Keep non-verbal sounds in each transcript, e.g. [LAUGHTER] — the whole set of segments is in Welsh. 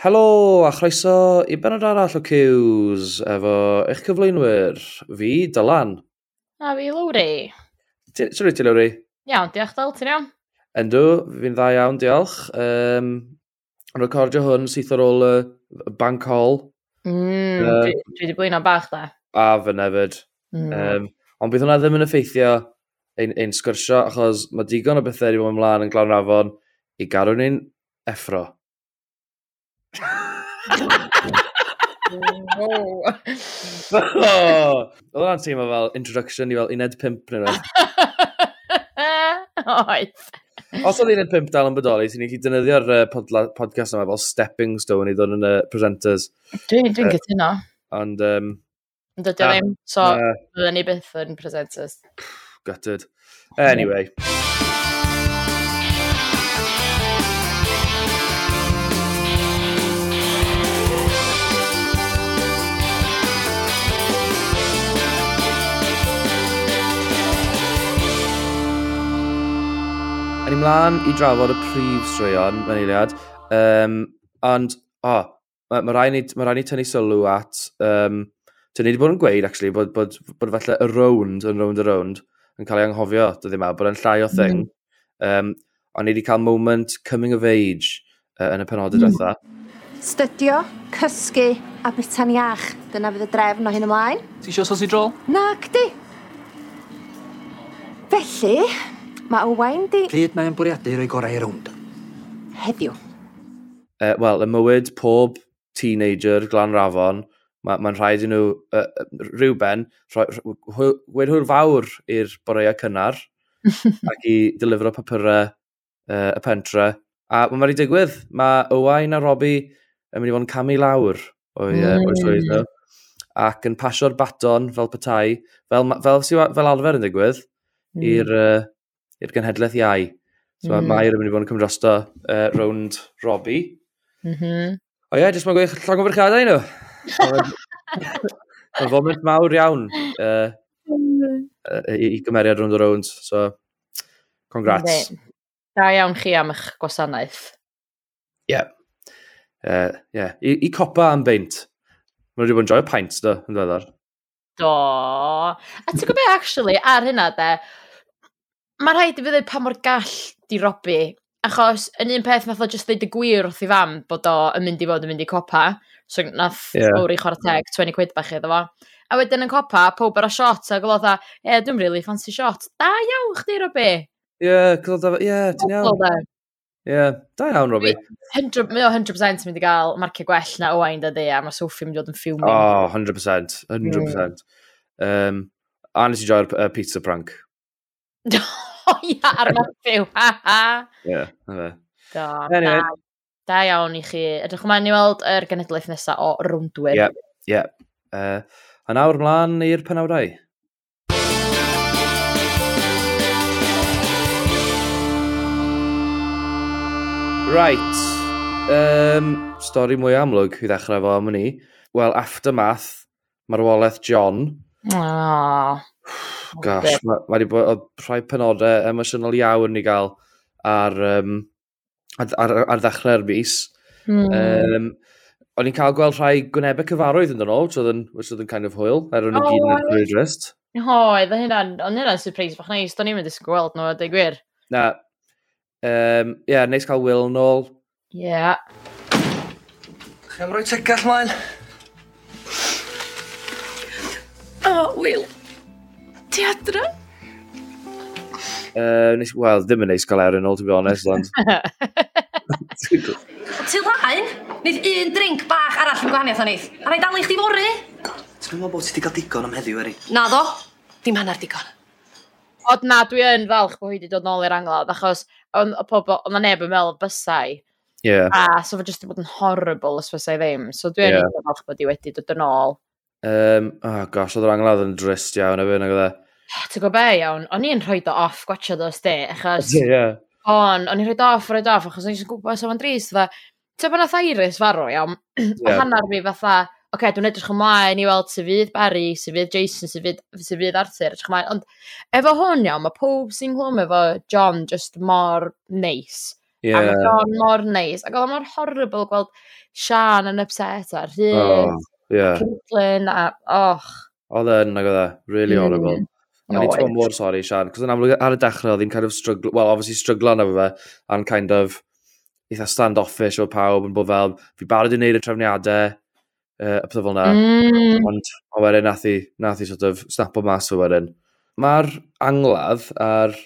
Helo a chroeso i benod arall o Cews efo eich cyflwynwyr. Fi, Dylan. A fi, Lowri. Sori ti, Lowri? Iawn, diolch Dyl, ti'n iawn? Endw, fi'n dda iawn, diolch. Um, yn recordio hwn syth ar ôl y uh, bank hall. Mm, uh, dwi, dwi wedi blino bach da. A fy nefyd. Mm. Um, ond bydd hwnna ddim yn effeithio ein, ein sgyrsio, achos mae digon o bethau wedi bod ymlaen yn glawn afon i gadw ni'n effro oh. [LAUGHS] Oedd hwnna'n teimlo fel introduction i fel uned pimp neu rhaid. [LAUGHS] Oedd. Os oedd uned pimp dal yn bodoli, ti'n gallu defnyddio'r uh, pod podcast yma fel stepping stone i ddod yn y presenters. Dwi'n dwi uh, gytuno. Ond... Um, Dydw ddim, so uh, ni byth yn presenters. Gutted. Anyway. Mm. A ni mlaen i drafod y prif straeon, mae'n eiliad. Um, ond, o, oh, mae ma rai ni, ma rai ni tynnu sylw at... Um, Tyn ni wedi bod yn gweud, actually, bod, bod, bod falle y round, yn round y round, yn cael ei anghofio, dyddi yma, bod yn llai o mm. thing. Mm. Um, ond ni wedi cael moment coming of age uh, yn y penodau mm. diwetha. Studio, cysgu a bitan iach. Dyna fydd y drefn o hyn ymlaen. Ti eisiau i drol? Na, cdi. Felly, Mae Owain di... Pryd mae'n bwriadu roi gorau i'r rownd? Heddiw. Uh, Wel, y mywyd pob teenager, glan rafon, mae'n ma rhaid i nhw uh, rhywben, wedi wedw'r fawr i'r boreau cynnar, [LAUGHS] ac i delifro papurau uh, y pentre. A mae'n wedi digwydd, mae Owain a Robbie yn mynd i fod yn camu lawr o'i mm. uh, swydd nhw ac yn pasio'r baton fel petai, fel, fel, fel, fel alfer yn digwydd, mm. i'r uh, i'r genhedlaeth iau. So mm. -hmm. mae Mair yn mynd i fod yn cymryd drosto uh, rownd Robbie. Mm -hmm. O ie, yeah, jyst mae'n gweud llawn gofyrchadau nhw. [LAUGHS] Mae'n foment mawr iawn uh, uh, i, i gymeriad rownd o rownd. So, congrats. Da iawn chi am eich gwasanaeth. Ie. Yeah. Uh, yeah. I, I copa am beint. Mae'n rhywbeth yn joio paint, do, yn dweddar. Do. A ti'n gwybod, actually, ar hynna, de, Mae rhaid i fi ddweud pa mor gall di Robi, achos yn un peth nath o just ddeud y gwir wrth i fam bod o yn mynd i fod yn mynd i copa, so nath yeah. Lowry chwarae teg 20 quid bach iddo fo. A wedyn yn copa, pob ar y shot, a gwybod dda, e, dwi'n really fancy shot. Da iawn chdi, Robi. Ie, yeah, gwybod ie, ti'n iawn. Ie, yeah, da iawn, Robi. Mae o 100% mynd i gael marcio gwell na Owain, dydy, a mae Sophie mynd i fod yn ffiwmio. O, oh, 100%, 100%. Mm. Um, a nes i joio'r uh, pizza prank. [LAUGHS] o ia, ar Matthew, ha ha. Ie, yeah, Do, anyway. da, da iawn i chi. Ydych chi'n mynd i weld yr genedlaeth nesaf o rwndwyr. Ie, ie. Yeah. Uh, a nawr mlaen i'r penawdau. Right. Um, stori mwy amlwg i ddechrau fo am ni. Wel, aftermath, marwolaeth John. Oh gosh, mae ma wedi bod oedd rhai penodau emosiynol iawn i gael ar, um, ar, ar, ar ddechrau'r mis. Mm. Um, o'n i'n cael gweld rhai gwnebau cyfarwydd yn dyn nhw, which oedd yn, which oedd yn kind of hwyl, er o'n i oh, gyd yn y rest. Ho, oedd hynna'n, o'n hynna'n surprise bach neis, do'n i'n mynd i gweld nhw, dweud gwir. Na, um, yeah, neis cael Will yn ôl. Yeah. Chi am roi tegall mlaen? Oh, Will. Ti adra? Uh, Wel, ddim yn neis cael awr yn ôl, to be honest, ond... [LAUGHS] Ti laen? Nid un drink bach arall yn gwahaniaeth o neith. A rai dal i chdi fory? Ti'n meddwl bod ti wedi cael digon am heddiw, Eri? Na ddo, dim hanner digon. Ond na, dwi yn falch bod hi wedi dod nôl i'r angladd, achos ond o'n pobl, o'n neb yn meddwl bysau. Yeah. A so fe jyst wedi bod yn horrible os fysau ddim. So dwi yn yeah. falch bod hi wedi dod yn ôl. Um, oh gosh, oedd yr angladd yn drist iawn efo, nag oedd e. Ti'n gwybod be iawn, o'n i'n rhoi do off gwachio dos di, achos... Ie, ie. On, o'n i'n rhoi do off, rhoi o off, achos o'n i'n gwybod sef o'n drist, fa. Ti'n bod na thairus farw iawn, yeah. a hannar fi fatha, oce, okay, dwi'n edrych ymlaen i weld sy'n fydd Barry, sy'n fydd Jason, sy'n fydd, sy fydd Arthur, edrych ymlaen. Ond efo hwn iawn, mae pob sy'n glwm efo John just mor neis. Yeah. A mae John mor neis. Ac oedd mor horrible gweld Sian yn upset a'r rhydd, oh, yeah. a Caitlin, a och. Oedd yn, ac oedd e, really mm. horrible. Mm. Ond no, o'n mor sori, Sian, cos yn amlwg ar y dechrau, oedd hi'n kind of struggle, well, obviously struggle yna fe, and kind of, eitha stand-offish o pawb yn bod fel, fi barod i wneud y trefniadau, uh, y pethau fel yna. Mm. Ond o wedyn nath i, nath i sort of snap o mas o wedyn. Mae'r angladd a'r,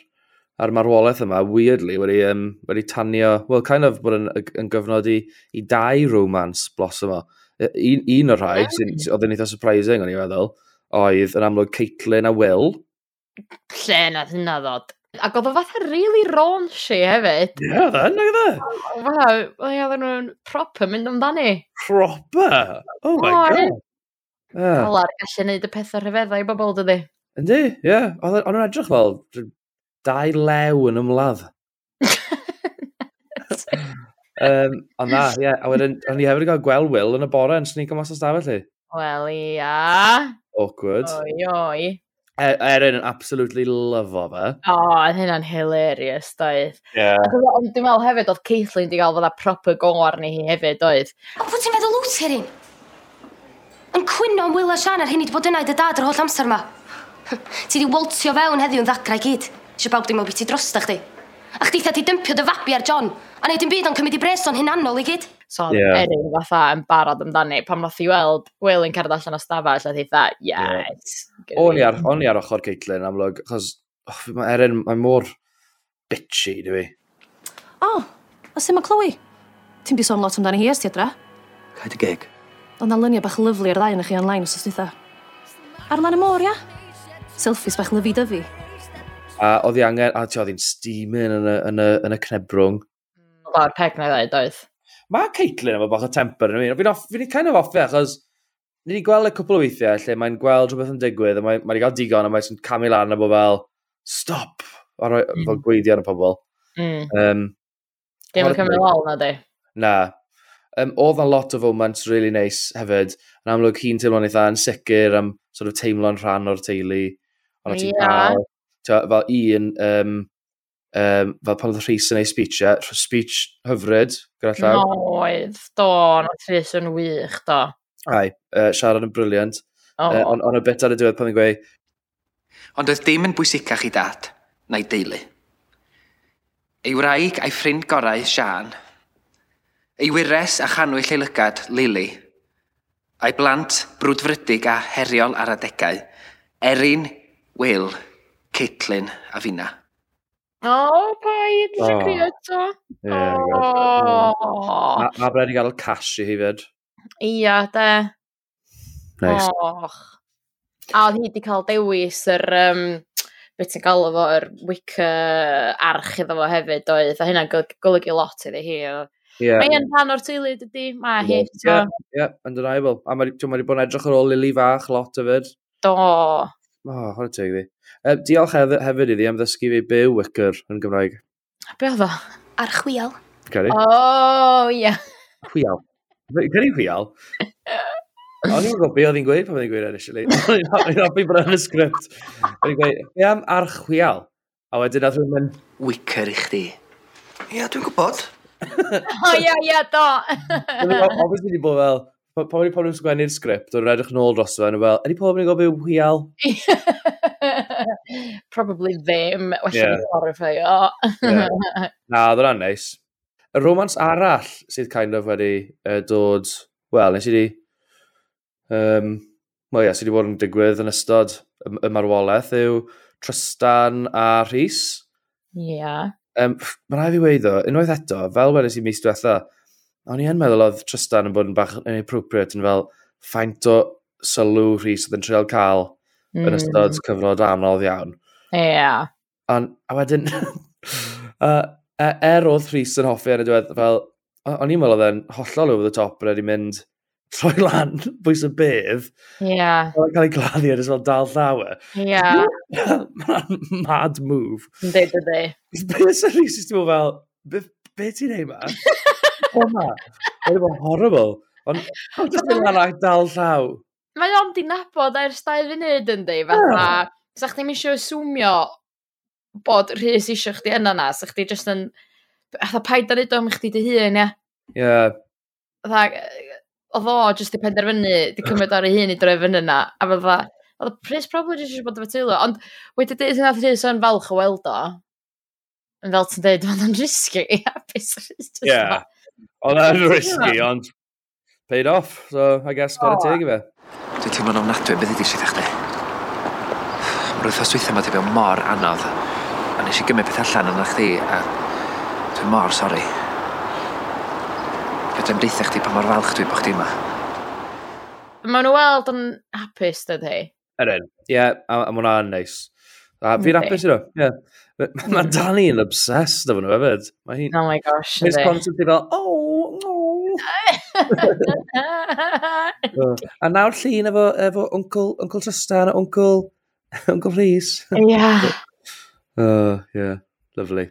ar marwolaeth yma, weirdly, wedi, um, wedi tanio, well, kind of bod yn, yn gyfnod i, i dau romance blossom o. Un, un o'r rhai, mm. oedd yn eitha surprising, o'n i'n meddwl, oedd yn amlwg Caitlin a Will, lle na hynna ddod. Ac oedd o fatha really raunchy hefyd. Ie, yeah, dda, nag yna. Wel, oedd e, e, e. nhw'n proper mynd amdani. Proper? Oh my oh, god. Yeah. Olar, gallu neud y pethau rhyfeddau i bobl, dydy. Yndi, ie. Yeah. Oedd nhw'n edrych fel dau lew yn ymladd. [LAUGHS] um, ond na, ie. Yeah. A wedyn, o'n i hefyd yn cael gweld Will yn y bore yn sneak o mas o stafell i. Wel, ia. Awkward. Oi, oi. Er, Erin yn absolutely lyfo fe. O, oh, hynna'n hilarious, doedd. Yeah. Ond dwi'n meddwl hefyd oedd Caitlin wedi cael fydda proper go arni hi hefyd, doedd. O, pwy ti'n meddwl wyt Erin? Yn cwyno am Will a Sian ar hyn i wedi bod yna i dy dad yr holl amser yma. [LAUGHS] ti di woltio fewn heddiw yn ddagrau gyd. Isio bawb dim o beth i drosta chdi. A chdi ti dympio dy fabi ar John, a neud yn byd ond cymryd i bres o'n hunanol i gyd. So, yeah. Erin fatha yn barod amdani, pam nath i weld Will yn cerdd allan o stafell, a ddeitha, yes. Yeah. O'n i ar, o'n i ar ochr Caitlin amlwg, achos oh, mae Erin, mae mor bitchy, dwi. O, oh, a sy'n mae Chloe? Ti'n bus sôn lot amdani hi ers adra? Caid y geg. Ond na lyniau bach lyflu ar ddau yn chi online os oes. Ar lan y môr, ia? Selfies bach lyfu dyfu. A oedd hi angen, a ti oedd hi'n steaming yn y, yn y, yn y cnebrwng. O'r peg na i ddoedd, oedd? Mae Caitlin efo bach o temper yn fi. Fi'n kind of offi e, achos ni wedi gweld y cwpl o weithiau lle mae'n gweld rhywbeth yn digwydd a mae mae wedi cael digon a mae'n camu lan a bod fel stop a rhoi mm. fel gweiddi ar y pobl. Mm. Um, Dim yn cymryd lol na di. Na. Um, oedd na lot o foments really nice hefyd. Yn amlwg hi'n teimlo'n eitha yn sicr am sort of teimlo'n rhan o'r teulu. Ond ti'n yeah. cael fel un, um, um, fel pan oedd Rhys yn ei speech, speech hyfryd, gyda llaw. No, oedd, do, na Rhys yn wych, do. Ai, uh, siarad yn briliant. Oh. Uh, ond on y bit ar y diwedd pan fi'n gweud... Ond oedd dim yn bwysicach i dad, na'i deulu. Ei wraig a'i ffrind gorau, Sian. Ei wires a chanwyll ei lygad, Lili. A'i blant brwdfrydig a heriol ar adegau. Erin, Will, Caitlin a Fina. O, paid, dwi'n crio eto. Ie, A rhaid i gael cash i hi fyd. Ia, de. Nice. Och. A oedd hi wedi cael dewis yr, um, beth ti'n gael efo, yr wica arch iddo fo hefyd oedd, a hynna'n golygu lot iddi hi. Yeah. hi'n rhan o'r teulu dydy, mae hi. Ie, ie, undeniable. A mae wedi bod yn edrych ar ôl Lily fach lot hefyd. Do. O, oh, hwn teg ddi. Uh, diolch hefyd iddi am ddysgu fi byw wicker yn Gymraeg. Be oedd o? Ar chwiel. Cari. O, oh, ie. Yeah. Chwial. Cyn i. [LAUGHS] O'n i'n gwybod beth oedd hi'n gweud pan oedd hi'n gweud initially. O'n i'n [LAUGHS] hoffi bod yn y sgript. O'n i'n gweud, be am archwial? A wedyn oedd rhywun... mynd... Wicker i chdi. Ia, dwi'n gwybod. O ia, ia, do. Obviously di bod fel, pan wedi pobl yn sgwennu'r sgript, o'n edrych yn ôl dros fe, yn fel, ydy pobl yn gwybod gofio wial? [LAUGHS] Probably ddim, well yeah. horrifio. yeah. Na, oedd hwnna'n neis. Nice y romans arall sydd kind of wedi uh, dod, wel, nes i di, um, well, yeah, sydd wedi bod yn digwydd yn ystod y, y marwolaeth yw Tristan a Rhys. Ie. Yeah. Um, Mae'n rhaid i fi weid o, unwaith eto, fel wedys i mis diwetha, o'n i yn meddwl oedd Tristan yn bod yn bach yn inappropriate yn fel ffaint o sylw Rhys oedd yn treol cael mm. yn ystod mm. cyfnod anodd iawn. Ie. Yeah. Ond, a wedyn, [LAUGHS] uh, E-, er oedd Rhys yn hoffi ar y diwedd, fel, o'n i'n meddwl oedd e'n hollol over the top bod wedi mynd troi lan, [LAUGHS] bwys y bydd. Ie. Yeah. Cael ei gladdu ar ysgol dal llawer. Ie. [LAUGHS] Yeah. Mae'n mad move. Ynddi, dydi. Beth sy'n Rhys ysgol fel, beth ti'n ei ma? [LAUGHS] O ma, oedd e'n horrible. Ond, oedd e'n mynd arall dal llaw. Mae o'n di nabod ers dau funud yndi, fatha. Yeah. Sa'ch ddim eisiau aswmio bod rhys eisiau chdi yna na, sa chdi jyst yn... Atha paid ar edo am chdi dy hun, ia. Ie. Atha, oedd o jyst i penderfynu, di cymryd ar ei hun i droi fyny yna, a fydda, oedd Pris probably jyst eisiau bod efo teulu, ond wedi dweud hynna Rhys o'n falch o weld o, yn fel ti'n dweud, oedd o'n risky, ia, [LAUGHS] beth Rhys jyst Ia, oedd e'n risky, ond paid off, so I guess oh. para teg i fe. Dwi'n teimlo'n ofnadwy, beth ydi sydd eich di? Roedd thos weithiau ma di fel mor anodd. Nes i gymryd peth allan yna chdi a dwi'n mor sori. Fedrai'm deitha chdi pa mor falch dwi bod chdi yma. Mae nhw weld yn hapus, dydy. Erin, ie, yeah, a, a ma hwnna'n neis. A fi'n hapus nhw, ie. Mae Dani yn obsessed efo nhw hefyd. Mae hi'n... Oh my gosh, ydy. Mae'n constantly fel, oh, oh. [LAUGHS] a nawr llun efo, efo uncle, uncle Tristan a uncle, [LAUGHS] uncle Rhys. Ie. Yeah. Oh, yeah, lovely.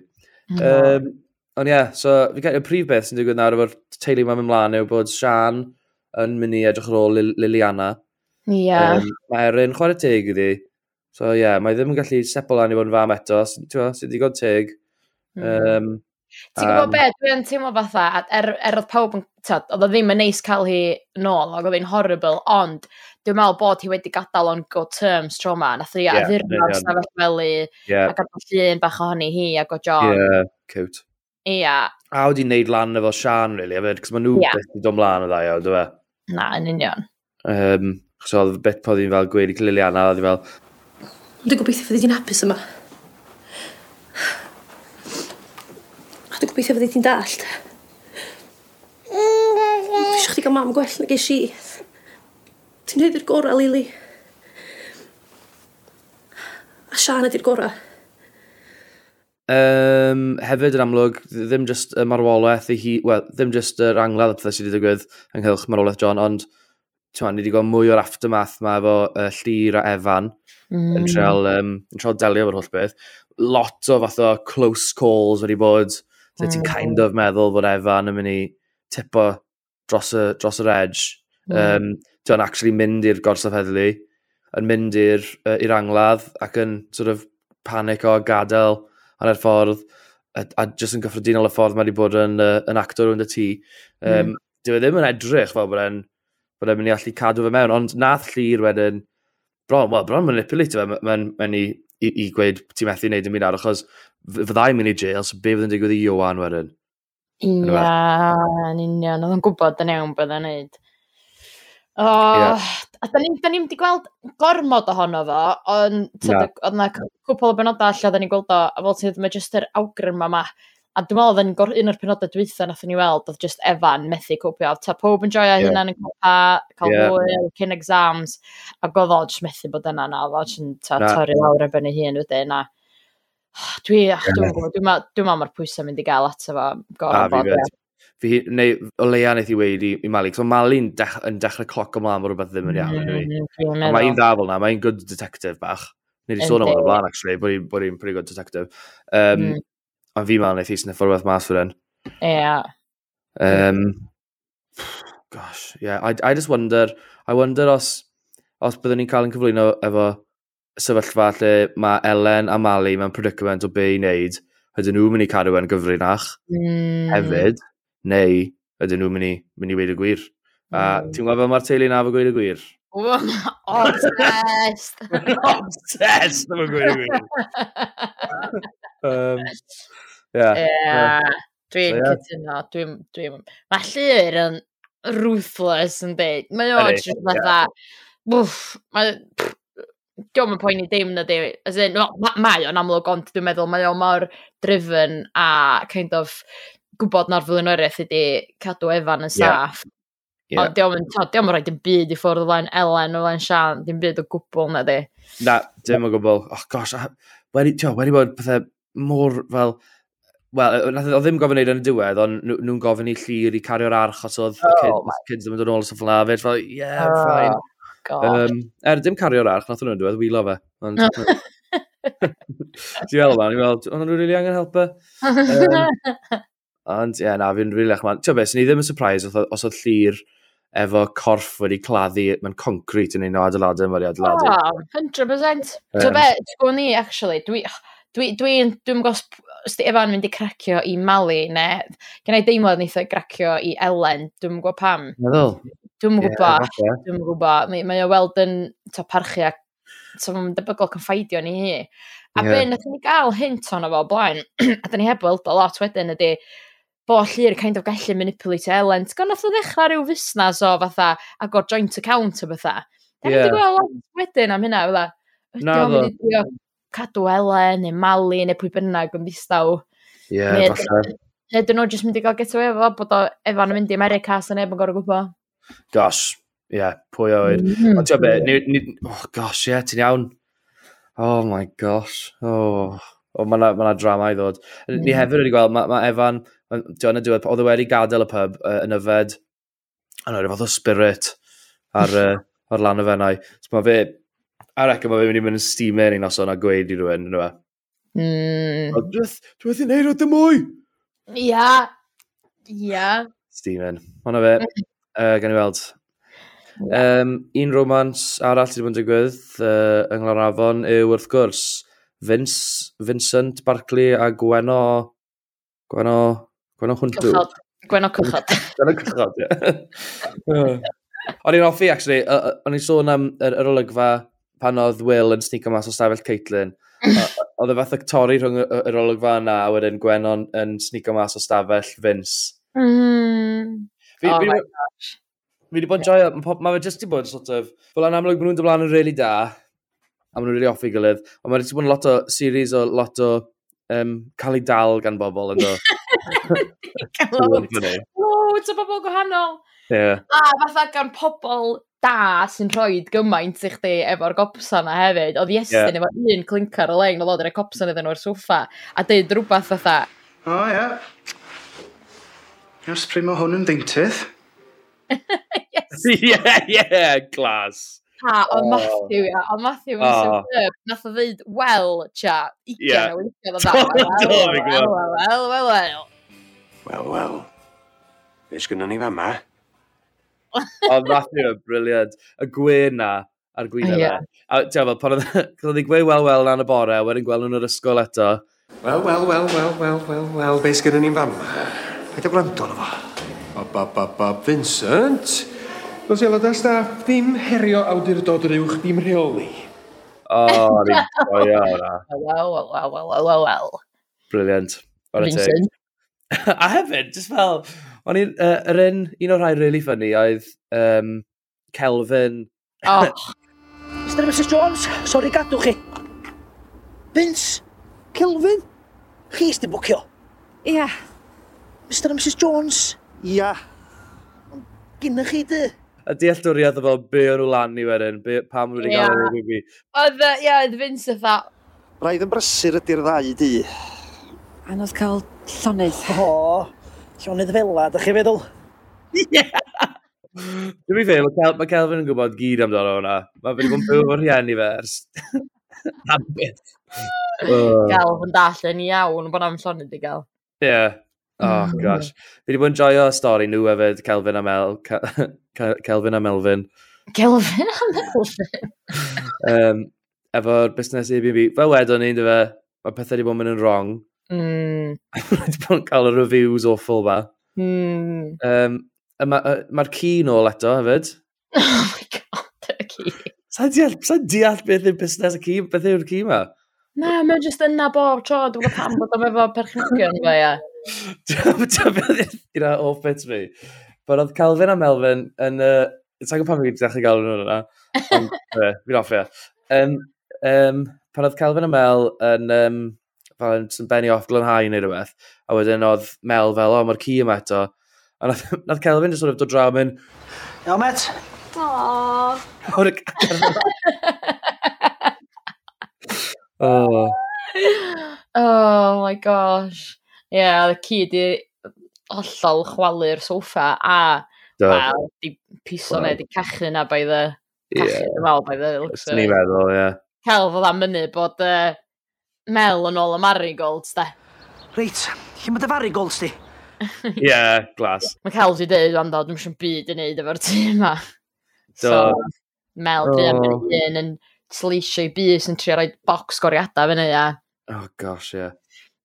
Mm. Um, ond ie, yeah, so fi gael y prif beth sy'n digwydd nawr efo'r teulu mae'n mynd mlaen yw bod Sian yn mynd i edrych ar ôl Lil Liliana. Ie. Yeah. Um, mae Erin chwarae teg iddi. So ie, yeah, mae ddim yn gallu sepol lan i fod yn fam eto, sy'n sy digon teg. Mm. Um, Ti'n gwybod um, be, dwi'n teimlo fatha, er, er oedd pawb yn, oedd o ddim yn neis cael hi nôl, ac oedd hi'n horrible, ond dwi'n meddwl bod hi wedi gadael on good terms tro ma. Nath hi yeah, addurno'r stafell felu, yeah. a gadael llun bach ohoni hi a go John. Yeah, cute. Ia. Yeah. A wedi wneud lan efo Sian, really, efo, cos maen nhw yeah. beth i dod mlaen o ddau, o, dwi'n e? Na, yn union. Um, so, oedd beth pod i'n fel gweud i Liliana, oedd i fel... Dwi'n gobeithio fyddi di'n hapus yma. A dwi'n gobeithio fyddi di'n dallt. Fi eisiau chdi gael mam gwell na geis i. Ti'n neud i'r gorau, Lili. A Sian ydy'r gorau. Um, hefyd yn amlwg, ddim just y marwolaeth i hi, well, ddim just yr angladd y pethau sydd wedi digwydd ynghylch marwolaeth John, ond ti'n ni wedi gweld mwy o'r aftermath ma efo uh, Llyr a Evan mm. yn treol um, yn treol delio efo'r holl beth. Lot o fath o close calls wedi bod, lle mm. ti'n oh. kind of meddwl bod Evan yn mynd i tipo dros, y, dros yr edge Mm. Um, John actually mynd i'r gorsaf heddlu, yn mynd i'r uh, i'r angladd ac yn sort of panic o gadael ar y ffordd a, a jyst yn gyffredinol y ffordd mae wedi bod yn, uh, yn actor yn y tŷ. Um, mm. Dyw e ddim yn edrych fel bod e'n bod e'n mynd i allu cadw fe mewn, ond nath llir wedyn, bron, wel, bron manipulate fe, mae'n mynd i, i, i gweud ti methu wneud yn mynd ar, achos fyddai'n mynd i jail, so be fydd yn digwydd i Iwan wedyn? Ia, yn union, oedd yn gwybod yn iawn bod e'n neud. O, yeah. a da ni'n ni wedi gweld gormod ohono fo, ond yeah. oedd yna cwpl o benodau lle oedden ni'n gweld o, a fel sydd mae jyst yr awgrym yma. A dwi'n meddwl oedd un o'r penodau dwytha nath ni weld, oedd just Evan methu cwpio. Ta pob yn joio yeah. hynna'n yn cwpa, cael yeah. hwyl, cyn exams, a godd o just methu bod yna na, oedd o'n torri lawr ar ben ei hun wedyn. A... Ah, dwi, ah, dwi'n gwybod, dwi'n meddwl mae'r pwysau mynd i gael ato fo. Gormod fi, neu o leia wnaeth i wedi i Mali, cos so, Mali'n dech, yn dechrau cloc ymlaen bod rhywbeth ddim yn iawn. Mm, mm, mae hi'n dda fel na, mae hi'n good detective bach. Nid i sôn am hwnna blaen, actually, bod hi'n pretty good detective. Um, mm. Ond fi ma'n wnaeth i sniff o rhywbeth mas fy Ie. Yeah. Um, gosh, yeah, I, I just wonder, I wonder os, os byddwn ni'n cael yn cyflwyno efo sefyllfa lle mae Ellen a Mali mewn predicament o be i wneud, ydyn nhw'n mynd i cadw yn gyfrinach mm. hefyd neu ydyn nhw'n mynd i, mynd i weid y gwir. A hmm. ti'n gwybod fel mae'r teulu na fo gweud y gwir? Obsessed! [LAUGHS] Obsessed efo gweud y gwir! um, yeah. yeah. Dwi'n so, yeah. cytuno. Dwi'n... Dwi Mae Llyr yn ruthless yn byd. Mae o'n just fatha... Bwff, mae... Diolch yn poeni dim na di. As in, no, mae o'n amlwg ond dwi'n meddwl mae o'n mor driven a kind of gwybod na'r flaenwyreth ydi cadw Efan yn saff. Yeah. Yeah. Ond diolch yn rhaid yn byd i ffwrdd o flaen Ellen, o flaen Sian, dim byd o gwbl na di. Na, dim o gwbl. Oh gosh, wedi, tio, wedi bod pethau mor fel... Wel, oedd ddim gofyn neud yn y diwedd, ond nhw'n gofyn i llir i cario'r arch os oedd oh, kids kids ddim yn dod ôl stuff yna. Fe, fel, yeah, oh, fine. Gosh. Um, er, dim cario'r arch, nath nhw'n diwedd, wylo fe. Ond, Ti'n meddwl fan, ni'n meddwl, ond nhw'n rili angen helpu. [LAUGHS] Um, Ond ie, yeah, na, fi'n rili eich man. Ti'n beth, ni ddim yn surprise os, os oedd llir efo corff wedi claddu, mewn concrete yn un o adeiladau mwy adeiladau. Oh, 100%. Ti'n beth, ti'n gwybod ni, actually, dwi... Dwi'n dwi, dwi, dwi gos os di efo'n mynd i cracio i Mali, ne, gen i deimlad wnaeth o'i cracio i Elen, dwi'n gwybod pam. Meddwl? Dwi'n gwybod, yeah, dwi'n gwybod. Mae, mae o weld yn to, parchu ac so mae'n debygol confaidio ni hi. A yeah. be, nath ni gael hint o'n o blaen, [CLEARS THROAT] a da ni heb weld o lot wedyn ydy, bo llir kind of gallu manipulate elent. Gan nath o ddechrau rhyw fusnas o fatha, ac o joint account o fatha. Da yeah. ni wedi gweld lot wedyn am hynna, fatha. Na ddo. Cadw elen, neu Mali, neu pwy bynnag yn ddistaw. Ie, yeah, falle. Ydyn nhw jyst mynd i gael get away efo, bod o efo'n mynd i America, so neb yn gorau gwybod. Gos, ie, yeah, pwy oed. Mm. Mm-hmm. Ond ti'n be, oh gosh, ie, yeah, ti'n iawn. Oh my gosh, oh. Oh, mae yna ma drama i ddod. Mm. Ni hefyd wedi gweld, mae ma Evan, Dyna diwedd, oedd e wedi gadael y pub uh, yn yfed, yn o'r fath o spirit ar, [LAUGHS] uh, ar lan y fennau. So mae fe, a reca mae fe mynd i mynd yn steamer un noson a gweud i rhywun, yna fe. Mm. Dwi'n wedi gwneud o dim mwy! Ia. Ia. Steamer. Hwna fe, mm-hmm. uh, gan i weld. Um, un romans arall wedi bod yn digwydd uh, yng Nglanafon yw wrth gwrs Vince, Vincent Barclay a Gweno Gweno Gwenno hwn dŵr. Gwenno cychod. Gwenno cychod, [LAUGHS] [LAUGHS] ie. O'n i'n offi, actually, o'n i'n sôn am yr, yr olygfa pan oedd Will yn sneak mas o stafell Caitlin. [LAUGHS] Oedd e y fath o torri rhwng yr olygfa yna, a wedyn Gwenon yn sneak mas o stafell Vince. Mm. Fi, oh fi, my gosh. Fi wedi bod yn joio, mae fe jyst wedi bod sort of, fel yn amlwg maen nhw'n dyblan yn really da, a maen nhw'n really offi gilydd, ond mae wedi bod yn lot o series o lot o um, cael ei dal gan bobl yn do. Loads o bobl gwahanol. Yeah. A fatha gan pobl da sy'n rhoi gymaint i chdi efo'r gopsa na hefyd. Oedd Iestyn yeah. efo un clincar o lein, oedd oedd yr e iddyn nhw'r soffa, a dweud rhywbeth fatha. O, ie. Yeah. Ys pryd mae hwn yn ddeintydd? yes. [LAUGHS] yeah, yeah, glas. Ha, o oh. Matthew, ia. O Matthew yn oh. superb. Nath o ddeud, wel, cha, 20 yeah. weithio dda. [LAUGHS] Wel, wel, wel, wel, wel. Wel, wel. Be sgynnon ni fama? o, Matthew, nath briliant. Y gwyn na, ar gwynau yna. A ti'n fel, pan oedd ni'n gweud wel, wel, na'n y bore, a wedyn gweld nhw'n yr ysgol eto. Wel, wel, wel, wel, wel, wel, wel, be sgynnon ni'n fama? Paid o gwrando na fo. O, bab, bab, bab, Vincent. Fel sy'n aelodau staff, ddim herio awdurdod yr uwch, ddim rheoli. O, rhaid. O, ia, o, Wel, wel, wel, wel, wel, wel. Briliant. Vincent. [LAUGHS] a hefyd, just fel, o'n i'n, uh, yr un, un o'r rhai really funny oedd um, Kelvin. Oh. Mr Mrs Jones, sori gadw chi. Vince, Kelvin, chi ysdi bwcio? Ia. Yeah. Mr a Mrs Jones? Ia. Yeah. Gynna chi dy? A dealltwriaeth o fel be o'n nhw lan i wedyn, be, pam wedi yeah. gael ei fi. Oedd, ie, oedd Vince oedd Rhaid yn brysur ydy'r ddau di. Anodd cael llonydd. O, llonydd fela, da chi feddwl? Ie! Dwi'n fi ffeir, mae Kelvin yn gwybod gyd amdano hwnna. Mae fe'n yn byw o'r rhieni fe ers. [LAUGHS] Am beth. Gael Kelvin dall yn iawn bod am llonydd i gael. Ie. Yeah. Oh, mm. gosh. Fi wedi bod yn joio stori nhw hefyd, Kelvin a Mel... Kelvin a Melvin. Kelvin a Melvin? um, efo'r busnes Airbnb. Fel wedon ni, dy fe, mae pethau wedi bod yn mynd yn wrong Mm. Dwi'n cael y reviews awful ba. Mm. Um, Mae'r ma ci nôl eto hefyd. [LAUGHS] Oh my god, y ci. Sa'n deall, sa deall beth yw'r busnes y ci, beth yw'r ci ma? Na, mae'n just yna bob tro, dwi'n gwybod pam bod o'n efo perchnogion fe, ia. [LAUGHS] Dwi'n beth yw'r off bit fi. But oedd Calvin a Melvin yn... Uh, Sa'n gwybod pam [LAUGHS] fi'n dechrau gael nhw yna. Fi'n offi. Um, um, pan oedd Calvin a Mel yn um, fel yn sy'n benni off glynhau neu rhywbeth, a wedyn oedd Mel fel, o, mae'r ci yma eto. A nath, [LAUGHS] nath Kelvin just sort of dod draw mynd, Iawn, met? Aww. o'r [LAUGHS] oh. oh my gosh. Ie, yeah, y ci di hollol chwalu'r soffa a wel, di piso neu di cachu na by the cachu, yeah. well, by the looks of it. Ni'n meddwl, ie. Yeah. Celf oedd am mynd bod uh, Mel yn ôl y marigolds, de. Reit, lle mae dy farigolds di? [LAUGHS] Ie, yeah, glas. Mae Cal di dweud, ond dwi'n siŵr byd i wneud efo'r tîm ma. Do. So, Mel, dwi am yn un yn sleisio i bus yn trio rhoi box goriadau fyny, a... Oh, gosh, ie. Yeah.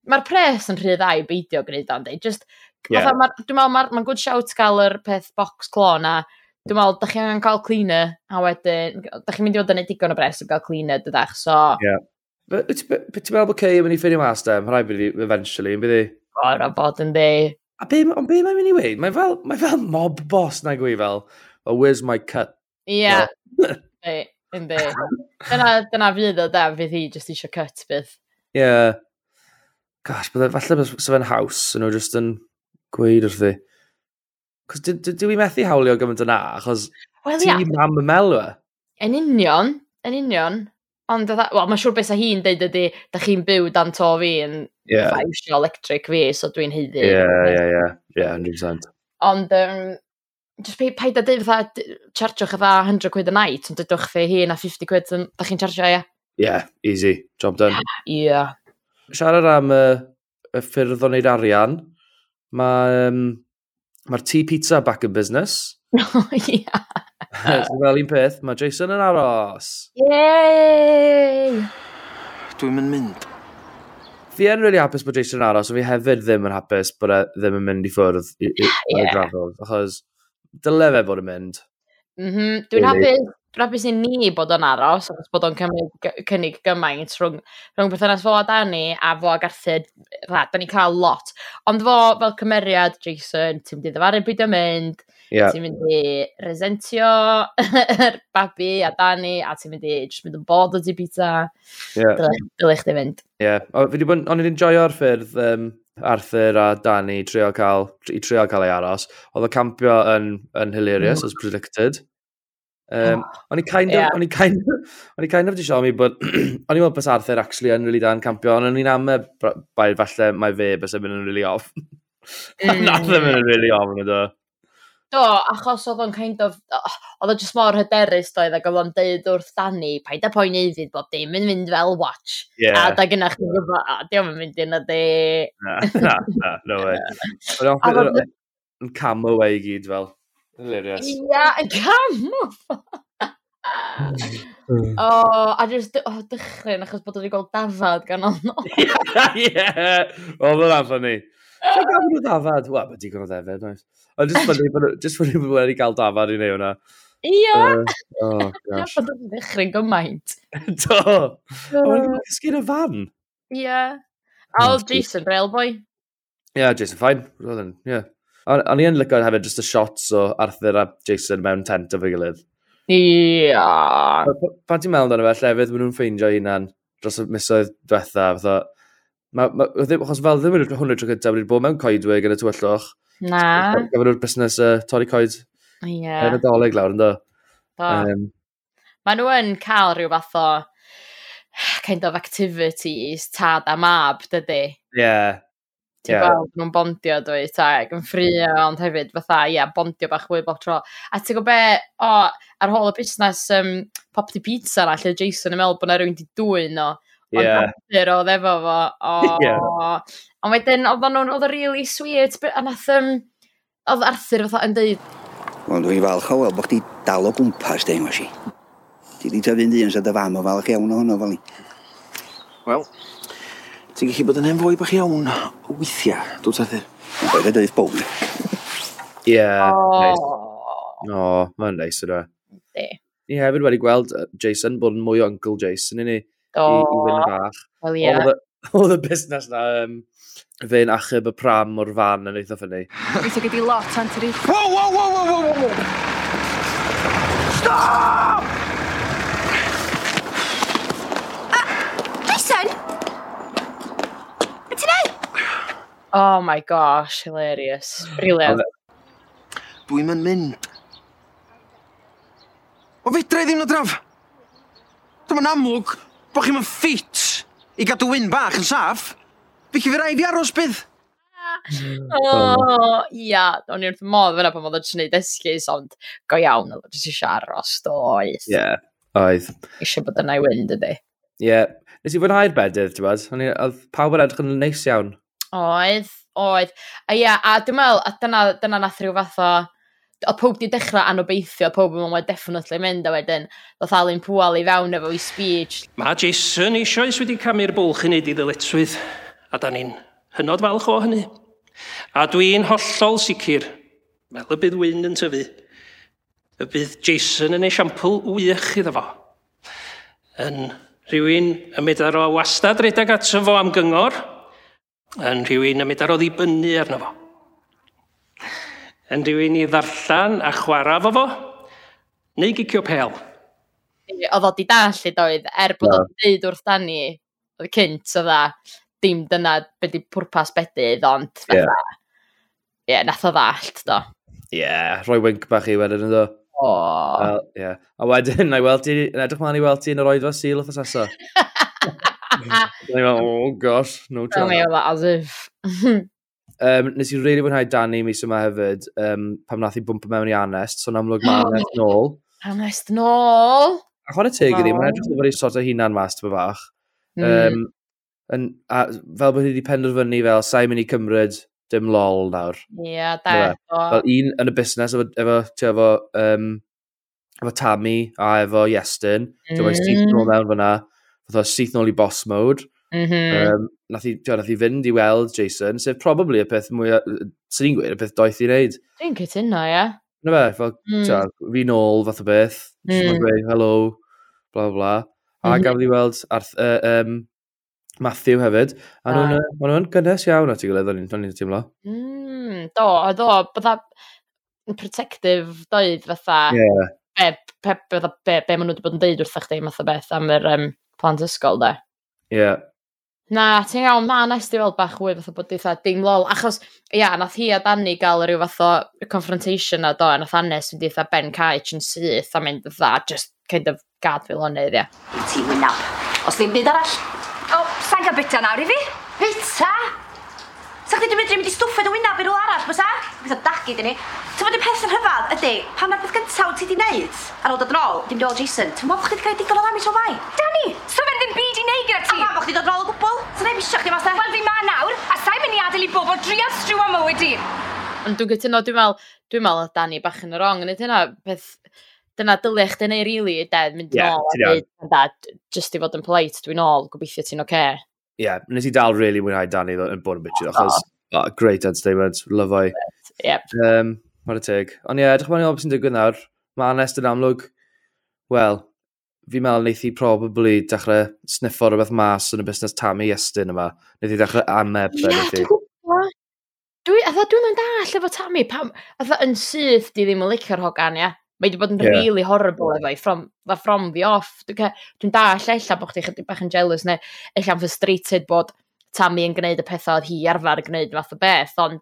Mae'r pres yn rhy ddau beidio gwneud o'n dweud. Just, yeah. ma, dwi'n meddwl, mae'n ma good shout gael yr peth box clo na. dwi'n meddwl, da chi angen cael cleaner, a wedyn, da chi'n mynd i fod yn neud digon o bres o gael cleaner, dydach, so... Yeah Wyt ti'n meddwl bod Kay yn mynd i ffeinio mas dem? Rhaid bydd i eventually, yn bydd i? O, na bod yn di. A be, ond be mae'n mynd i weid? Mae'n fel, mae fel mob boss na gwy fel, oh, where's my cut? Ie. Yeah. [LAUGHS] Yndi. dyna, dyna fydd o da, fydd hi just eisiau cut bydd. Ie. Yeah. Gosh, bydde, falle sef yn haws, yn nhw just yn gweud wrth i. Cos dwi methu hawlio gymaint yna, achos well, ti yeah. mam y melwa. Yn union, yn union. Ond, wel, mae'n siŵr beth sa hi'n deud ydy, da chi'n byw dan to fi yn yeah. ffaisio electric fi, so dwi'n heiddi. Ie, ie, ie, ie, 100%. Ond, um, just pe, paid a dweud fatha, chargeo'ch fatha 100 quid a night, ond dydwch fe hi na 50 quid, da chi'n chargeo, ie. Yeah, easy, job done. Ie. Yeah. Siarad am y, y ffyrdd o wneud arian, mae um, ma tea pizza back in business. O, [LAUGHS] ie. Fel un peth, mae Jason yn aros. Yey! Dwi'n mynd mynd. Fi yn really hapus bod Jason yn aros, ond fi hefyd ddim yn hapus bod e ddim yn mynd i ffwrdd i, i, i, [SIGHS] yeah. i grafod, achos dyle fe bod yn mynd. Mm -hmm. Dwi'n really. hapus Rabys i ni bod o'n aros, achos bod o'n cynnig gymaint rhwng, rhwng berthynas fo a Dani a fo ag Arthur. Rha, da ni cael lot. Ond fo, fel cymeriad, Jason, ti'n mynd i ddefaru byd yn mynd, yeah. ti'n mynd i resentio [LAUGHS] yr babi a Dani, a ti'n mynd i just mynd yn bod o ti pizza. Yeah. Dyle chdi fynd. Ie. bod, O'n i'n enjoyo'r ffyrdd um, Arthur a Dani trio cael, i trio cael ei aros. Oedd y campio yn, yn hilarious, mm. as predicted. Um, oh, o'n i kind of, yeah. o'n i kind of, [LAUGHS] o'n i kind of di siomi bod, [CLEARS THROAT] o'n i'n meddwl bys Arthur actually yn really dan campio, ond o'n i'n am y bai falle mae fe bys yn mynd yn really off. [LAUGHS] E mm. Nath yn mynd yn really off yn ydw. Do, achos oedd o'n kind of, oedd o just mor hyderus doedd ac oedd o'n deud wrth Danny, paid a poen eiddyd bod dim yn mynd fel watch. Yeah. A da gynnach chi'n gwybod, a diolch yn mynd yna di. Na, na, na, no way. [LAUGHS] Oedd o'n camo away i gyd fel. Hilarious. Ia, yn cam! [LAUGHS] Hmm. O, a jyst, o, oh, dychryn, achos bod wedi gweld dafad gan ond. [LAUGHS] Ie, oedd o'n amser ni. Ti'n gael nhw dafad? Wel, mae digon o ddefyd, oes. Ond jyst fyny bod wedi cael dafad i neu hwnna. Ia! O, gosh. Bod yn dechrau'n gymaint. Do! O, wedi cysgu'n y fan. Ia. A oedd hmm, Jason, Railboy. Ie, Ia, Jason Fine. Roedd yn, ie. O'n i yn lyco hefyd just y shots o Arthur a Jason mewn tent o fy gilydd. Ia. Yeah. Pan ti'n meddwl amdano fe, llefydd maen nhw'n ffeindio hunan dros y misoedd diwetha, fatha, ma, ma, ddim, e, achos fel ddim yn hwnnw tro cyntaf wedi bod mewn coedwig yn y tywyllwch. Na. Gafon nhw'r busnes uh, torri coed. Ie. Yeah. Yn y doleg lawr, ynddo. Do. Um, Maen nhw yn cael rhyw fath o kind of activities, tad a mab, dydy. Ie. Yeah ti'n yeah. gweld nhw'n bondio dwi, ta, ac yn ffrio, ond hefyd fatha, ia, yeah, bondio bach fwy bob tro. A ti'n gwybod be, o, oh, ar hôl y busnes um, Pop the Pizza na, lle Jason yn meddwl bod na rhywun di dwy'n no. Ond yeah. Ond oedd efo fo, o. [LAUGHS] Oh. yeah. Ond wedyn, oedd nhw'n, oedd o'n really sweet, a nath, um, oedd Arthur fatha yn deud. Ond dwi'n falch o weld bod chdi dal o gwmpas, dweud, ma si. Ti di tyfu'n dyn sydd y fam o falch iawn o hwnnw, fel ni. Wel, Ti'n gallu bod yn hen fwy bach iawn o weithiau, dwi'n tarthu. Roedd e dweud bod. Ie. O, mae'n neis yna. Di. Ie, hefyd wedi gweld Jason bod yn mwy o Uncle Jason i ni. O. I wyn fach. Wel ie. Oedd y [LAUGHS] busnes na, um, fe'n achub y pram o'r fan yn eitha ffynnu. Gwyta gyda lot, Antri. Wow, wow, wow, wow, wow, wow! Stop! Oh my gosh, hilarious. Brilliant. Dwi'm yn mynd. O fedra i ddim na draf. Dyma'n amlwg bod chi'n mynd ffit i gadw wyn bach yn saff. Fici fi rai fi aros bydd. [LAUGHS] O, oh, ia, o'n i wrth modd fyna pan oedd o'n gwneud esgus, ond go iawn, oedd o'n eisiau aros, doedd. Ie, yeah, oedd. Eisiau bod yna i wynd, ydy. Ie, yeah. nes i fwynhau'r bedydd, ti'n bod? O'n Oedd pawb yn edrych yn neis iawn. Oedd, oedd. A ia, a dwi'n meddwl, a dyna, dyna nath rhyw fath o... O pob di dechrau anobeithio, pob yn meddwl, definitely mynd, a wedyn, ddoth Alun Pwal i fewn efo i speech. Mae Jason eisoes wedi camu'r bwlch i wneud i ddyletswydd, a da ni'n hynod falch o hynny. A dwi'n hollol sicr, fel y bydd wyn yn tyfu, y bydd Jason yn esiampl wych iddo fo. Yn rhywun y medar o wastad redag ato fo am gyngor, Yn rhywun y medar o ddibynnu arno fo. Yn rhywun i ddarllan a chwarae fo fo, neu gicio pel. Oedd o di dall i doedd, er bod no. o'n dweud wrth dan ni, oedd cynt oedd a dim dyna beth i pwrpas bedydd, ond fatha, ie, yeah, nath o ddallt do. Ie, yeah, rhoi wink bach i wedyn yn do. O. Oh. Well, yeah. A wedyn, na i weld ti, na edrych ma'n i weld ti yn yr oedfa sil o ffasasa. [LAUGHS] [LAUGHS] Dwi'n meddwl, oh gosh, no chance. Tell me all that as if. [LAUGHS] um, nes i rili really fwynhau Danny mis yma hefyd, um, pam nath i bwmpa mewn i Anest, so'n amlwg mae oh, Anest nôl. Anest nôl! A chwan y teg iddi, mae'n edrych efo'r sort o hunan mas, tyma bach. Mm. Um, yn, a, fel bod hi wedi penderfynu fel, sa'i mynd i cymryd dim lol nawr. Ie, yeah, da. Fel un yn y busnes efo, efo, efo, um, efo Tammy a efo Iestyn. Mm. Dwi'n meddwl, ti'n mewn fyna fatha syth nôl i boss mode. Mm -hmm. um, nath, i, tio, nath i fynd i weld Jason, sef probably y peth mwy, sy'n ni'n gweud, y peth doeth i wneud. Dwi'n cytuno, ie. Yeah. Na fe, fel, mm. tio, fi nôl fath o beth, mm. gweud, hello, bla bla bla. A mm -hmm. gafodd i weld Arth, uh, um, Matthew hefyd, a ah. maen nhw'n gynnes iawn at ei gilydd, o'n i'n teimlo. Mm, do, a do, bydda protective doedd fatha, yeah. be, be, be, be, be maen nhw wedi bod yn deud wrthach chi, o beth, am yr um, plant ysgol da. Ie. Yeah. Na, ti'n iawn, na, nes di fel bach wyf, fath o bod eitha dim lol. Achos, ia, nath hi a Dani gael rhyw fath o confrontation a do, a nath Anes mynd eitha Ben Caich yn syth a mynd dda, just kind of gad fel neud, ia. Ti wynaf. Os ddim byd arall. O, oh, sa'n cael bita nawr i fi? Bita? Sa chdi ddim yn mynd i stwffed o wynaf i rywle arall, bysa? Bysa dagu dyn ni. Ti'n fod y peth yn rhyfedd ydy, pan mae'r peth gyntaf ti di wneud, ar ôl dod yn ôl, dim diol Jason, ti'n meddwl bod chdi wedi cael digon o ddami tro fai? Dani, so fe ddim byd i neud gyda ti? A pam bod chdi dod yn ôl o gwbl? Sa'n ei misio chdi mas e? Wel fi ma nawr, a sa'i mynd i adael i bobl drio strw am mywyd i. Ond dwi'n gytuno, dwi'n meddwl, dwi'n meddwl oedd Dani bach yn y rong, yn ydyna beth... dyna dylia chdi neu rili, really, de, mynd yn yeah, ôl a dweud, da, just i fod yn polite, dwi'n ôl, gobeithio ti'n oce. Okay yeah, nes i dal really mwynhau Danny yn bod yn bitchy, achos oh, great entertainment, love I. Yep. Um, Mae'r teg. Ond ie, yeah, edrych mae'n beth sy'n digwydd nawr. Mae Anest yn amlwg, wel, fi'n meddwl wneith i probably dechrau sniffo rhywbeth mas yn y busnes Tammy Estyn yma. Wneith i dechrau ameb. Ie, yeah, dwi'n gwybod. Dwi, dwi'n dwi mynd all efo Tammy, pam, a yn syth di ddim yn licio'r hogan, ia. Mae wedi bod yn yeah. really horrible efo i, from, from the off. Dwi'n dwi dall ella bod chdi chydig bach yn jealous, neu ella'n frustrated bod Tammy yn gwneud y pethau oedd hi arfer gwneud fath o beth, ond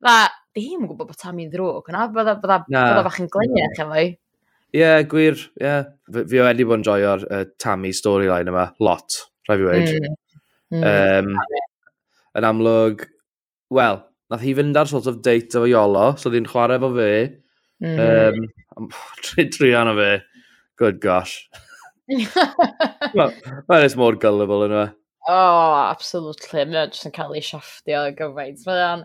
dda, di hi'n gwybod bod Tammy'n ddrwg, yna bydda, bydda, na. bydda bach yn gleniach efo i. Ie, yeah, gwir, ie. Yeah. Fi wedi bod yn joio'r uh, Tammy storyline yma, lot, rhaid fi wedi. Mm. Mm. Um, yn amlwg, wel, nath hi fynd ar sort of date efo Iolo, so oedd chwarae efo fe, Mm. Um, tri, tri anna fe. Good gosh. [LAUGHS] Mae'n well, mor gullible yn yma. Oh, absolutely. Mae o'n jyst yn cael ei siafftio gyfaint. Mae o'n...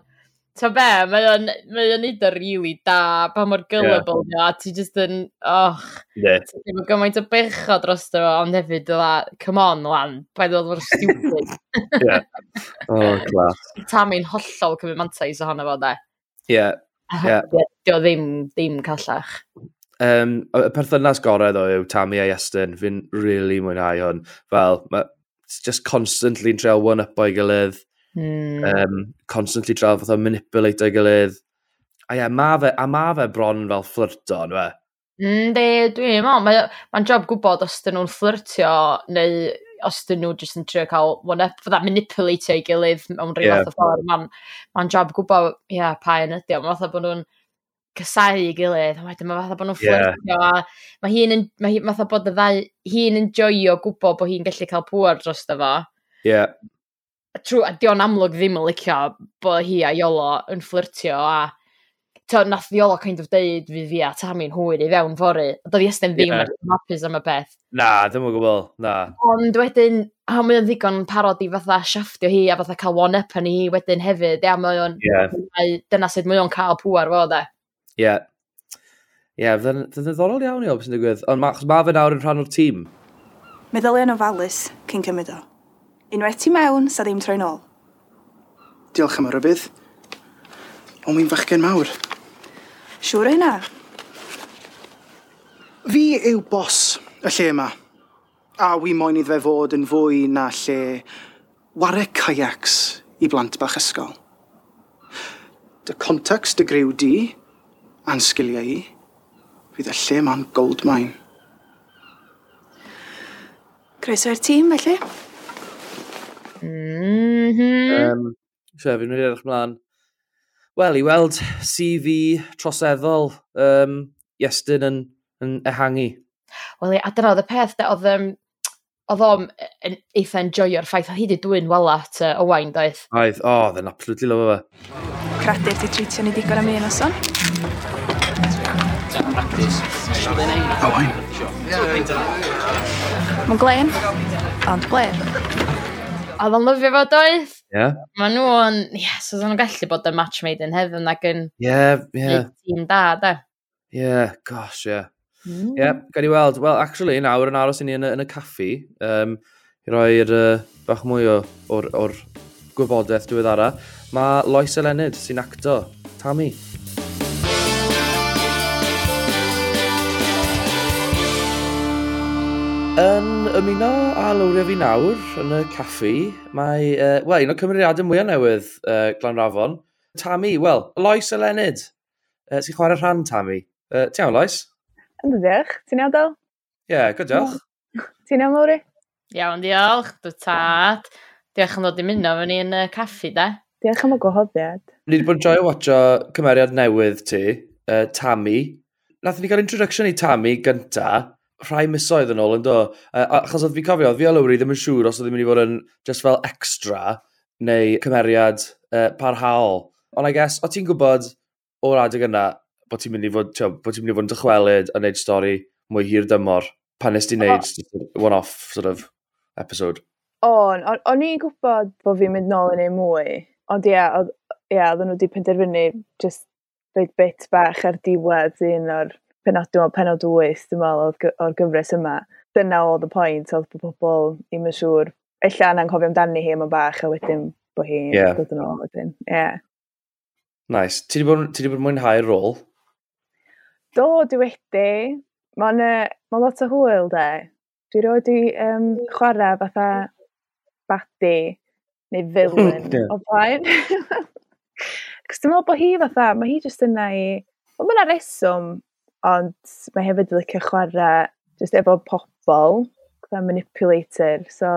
Ta be, mae o'n mae o'n neud o really da, pa mor gullible yeah. a ti just yn, och, yeah. ti ddim yn gymaint o becho dros dy fo, ond hefyd, la, come on, lan, pa ddod o'r stupid. yeah. Oh, glas. [LAUGHS] Tam ein hollol cymryd mantais ohono fo, de. Yeah, Yeah. Dio ddim, ddim callach. Um, y perthynas gorau ddo yw Tammy a Iestyn, fi'n really mwynhau hwn. Fel, mae just constantly yn treol one-up o'i gilydd, mm. um, constantly treol fath o manipulate o'i gilydd. A ie, yeah, ma fe, a ma fe bron fel fflirto, yn fe? mm, de, dwi'n meddwl, mae'n ma job gwybod os dyn nhw'n fflirtio neu os dyn nhw jyst yn trio cael one-up, fydda manipulatio i gilydd mewn rhyw yeah. fath o ffordd. Mae'n ma job gwybod, ie, yeah, pa yn ydi o. Mae'n fatha bod nhw'n cysau i gilydd, a wedyn mae fatha bod nhw'n fflirtio, yeah. a mae hi'n, mae hi, fatha bod y ddau, hi'n enjoyo gwybod bod hi'n gallu cael pŵer dros fo. Ie. Yeah. Trw, a di o'n amlwg ddim yn licio bod hi a Iolo yn fflirtio, a tio, nath Viola kind of deud fi fi a Tammy'n hwyr i fewn fory. A doedd Iestyn ddim yeah. yn hapus am y beth. Na, ddim yn gwybod, na. Ond wedyn, a mae o'n ddigon parod i fatha siafftio hi a fatha cael one up yn hi wedyn hefyd. Ia, mae o'n, yeah. dyna sydd mae o'n cael pŵar fo, de. Ie. Yeah. Ie, yeah, fydd yn ddiddorol iawn i o beth sy'n digwydd. Ond mae ma fe nawr yn rhan o'r tîm. Meddyliau'n ofalus cyn cymryd o. Unwaith ti mewn, sa ddim troi nôl. Diolch am y rybydd. Ond mi'n fachgen mawr. Siwr o hynna? Fi yw bos y lle yma. A wi moyn iddo fe fod yn fwy na lle ware kayaks i blant bach ysgol. Dy context dy griw di, a'n sgiliau i, fydd y lle ma'n gold mine. Croeso i'r tîm, felly. Mm -hmm. Um, Sef, fi'n mynd i edrych mlaen wel, i weld CV troseddol um, Iestyn yn, yn ehangu. Wel, a dyna oedd y peth, da, oedd um, oedd o'n e, eitha enjoyo'r ffaith o hyd i dwi'n wala at uh, Owain, doedd? Oedd, o, oh, dde'n absolutely lyfo fe. Cradur, ti treitio ni digon am un oson? Owain. Mae'n glen, ond glen oedd o'n lyfio fo doedd. Yeah. Mae nhw yn, yes, oedd nhw'n gallu bod yn match made in heaven ac yn yeah, yeah. tîm da, da. Ie, Yeah, gosh, ie. yeah. Ie, Yeah, gan i weld. Wel, actually, nawr yn aros i ni yn y, yn y caffi, um, i roi'r uh, bach mwy o, o'r, or gwybodaeth diweddara, mae Lois Elenid sy'n acto, Tammy. Yn ymuno a lawriau fi nawr yn y caffi, mae, uh, wel, un o cymeriadau mwyaf newydd uh, Glanrafon, Tammy, wel, Lois Elenid, uh, sy'n chwarae rhan Tammy. Uh, ti'n iawn, Lois? Yn ddiolch, ti'n iawn, Dal? Ie, yeah, good diolch. [LAUGHS] ti'n iawn, Lowry? Iawn, diolch, dwi tad. Diolch yn dod i muno fy ni yn y caffi, da. Diolch am y gwahoddiad. Ni wedi bod yn joio watcho cymeriad newydd ti, uh, Tammy. Nath ni gael introduction i Tammy gyntaf, rhai misoedd yn ôl yn do. Uh, achos oedd fi cofio, oedd fi o lawri ddim yn siŵr os oedd ddim mynd i fod yn just fel extra neu cymeriad uh, parhaol. Ond I guess, o ti'n gwybod o'r adeg yna bod ti'n mynd i fod, tio, bod ti'n mynd i fod yn dychwelyd yn neud stori mwy hir dymor pan nes ti'n neud oh. one-off sort of episode. On, on, o'n i'n gwybod bod fi'n mynd nôl yn ei mwy, ond ie, yeah, ia, yeah, oedden nhw wedi penderfynu just roed bit bach ar diwedd un o'r penod, dwi'n meddwl, penod wyth, dwi'n meddwl, o'r, gyfres yma. Dyna oedd y pwynt, oedd bod pobl ddim yn siŵr. Ella yna'n cofio amdani hi yma bach, a wedyn bod hi'n yeah. dod yn ôl wedyn. Yeah. Nice. Ti wedi bod, ti wedi bod mwynhau'r rôl? Do, dwi wedi. Mae'n ma lot o hwyl, de. Dwi roed i um, chwarae fatha badi neu villain [LAUGHS] o blaen. [LAUGHS] Cos dwi'n meddwl bod hi fatha, mae hi jyst yna i... Wel, mae'n reswm ond mae hefyd yn licio chwarae just efo pobl, fatha manipulator, so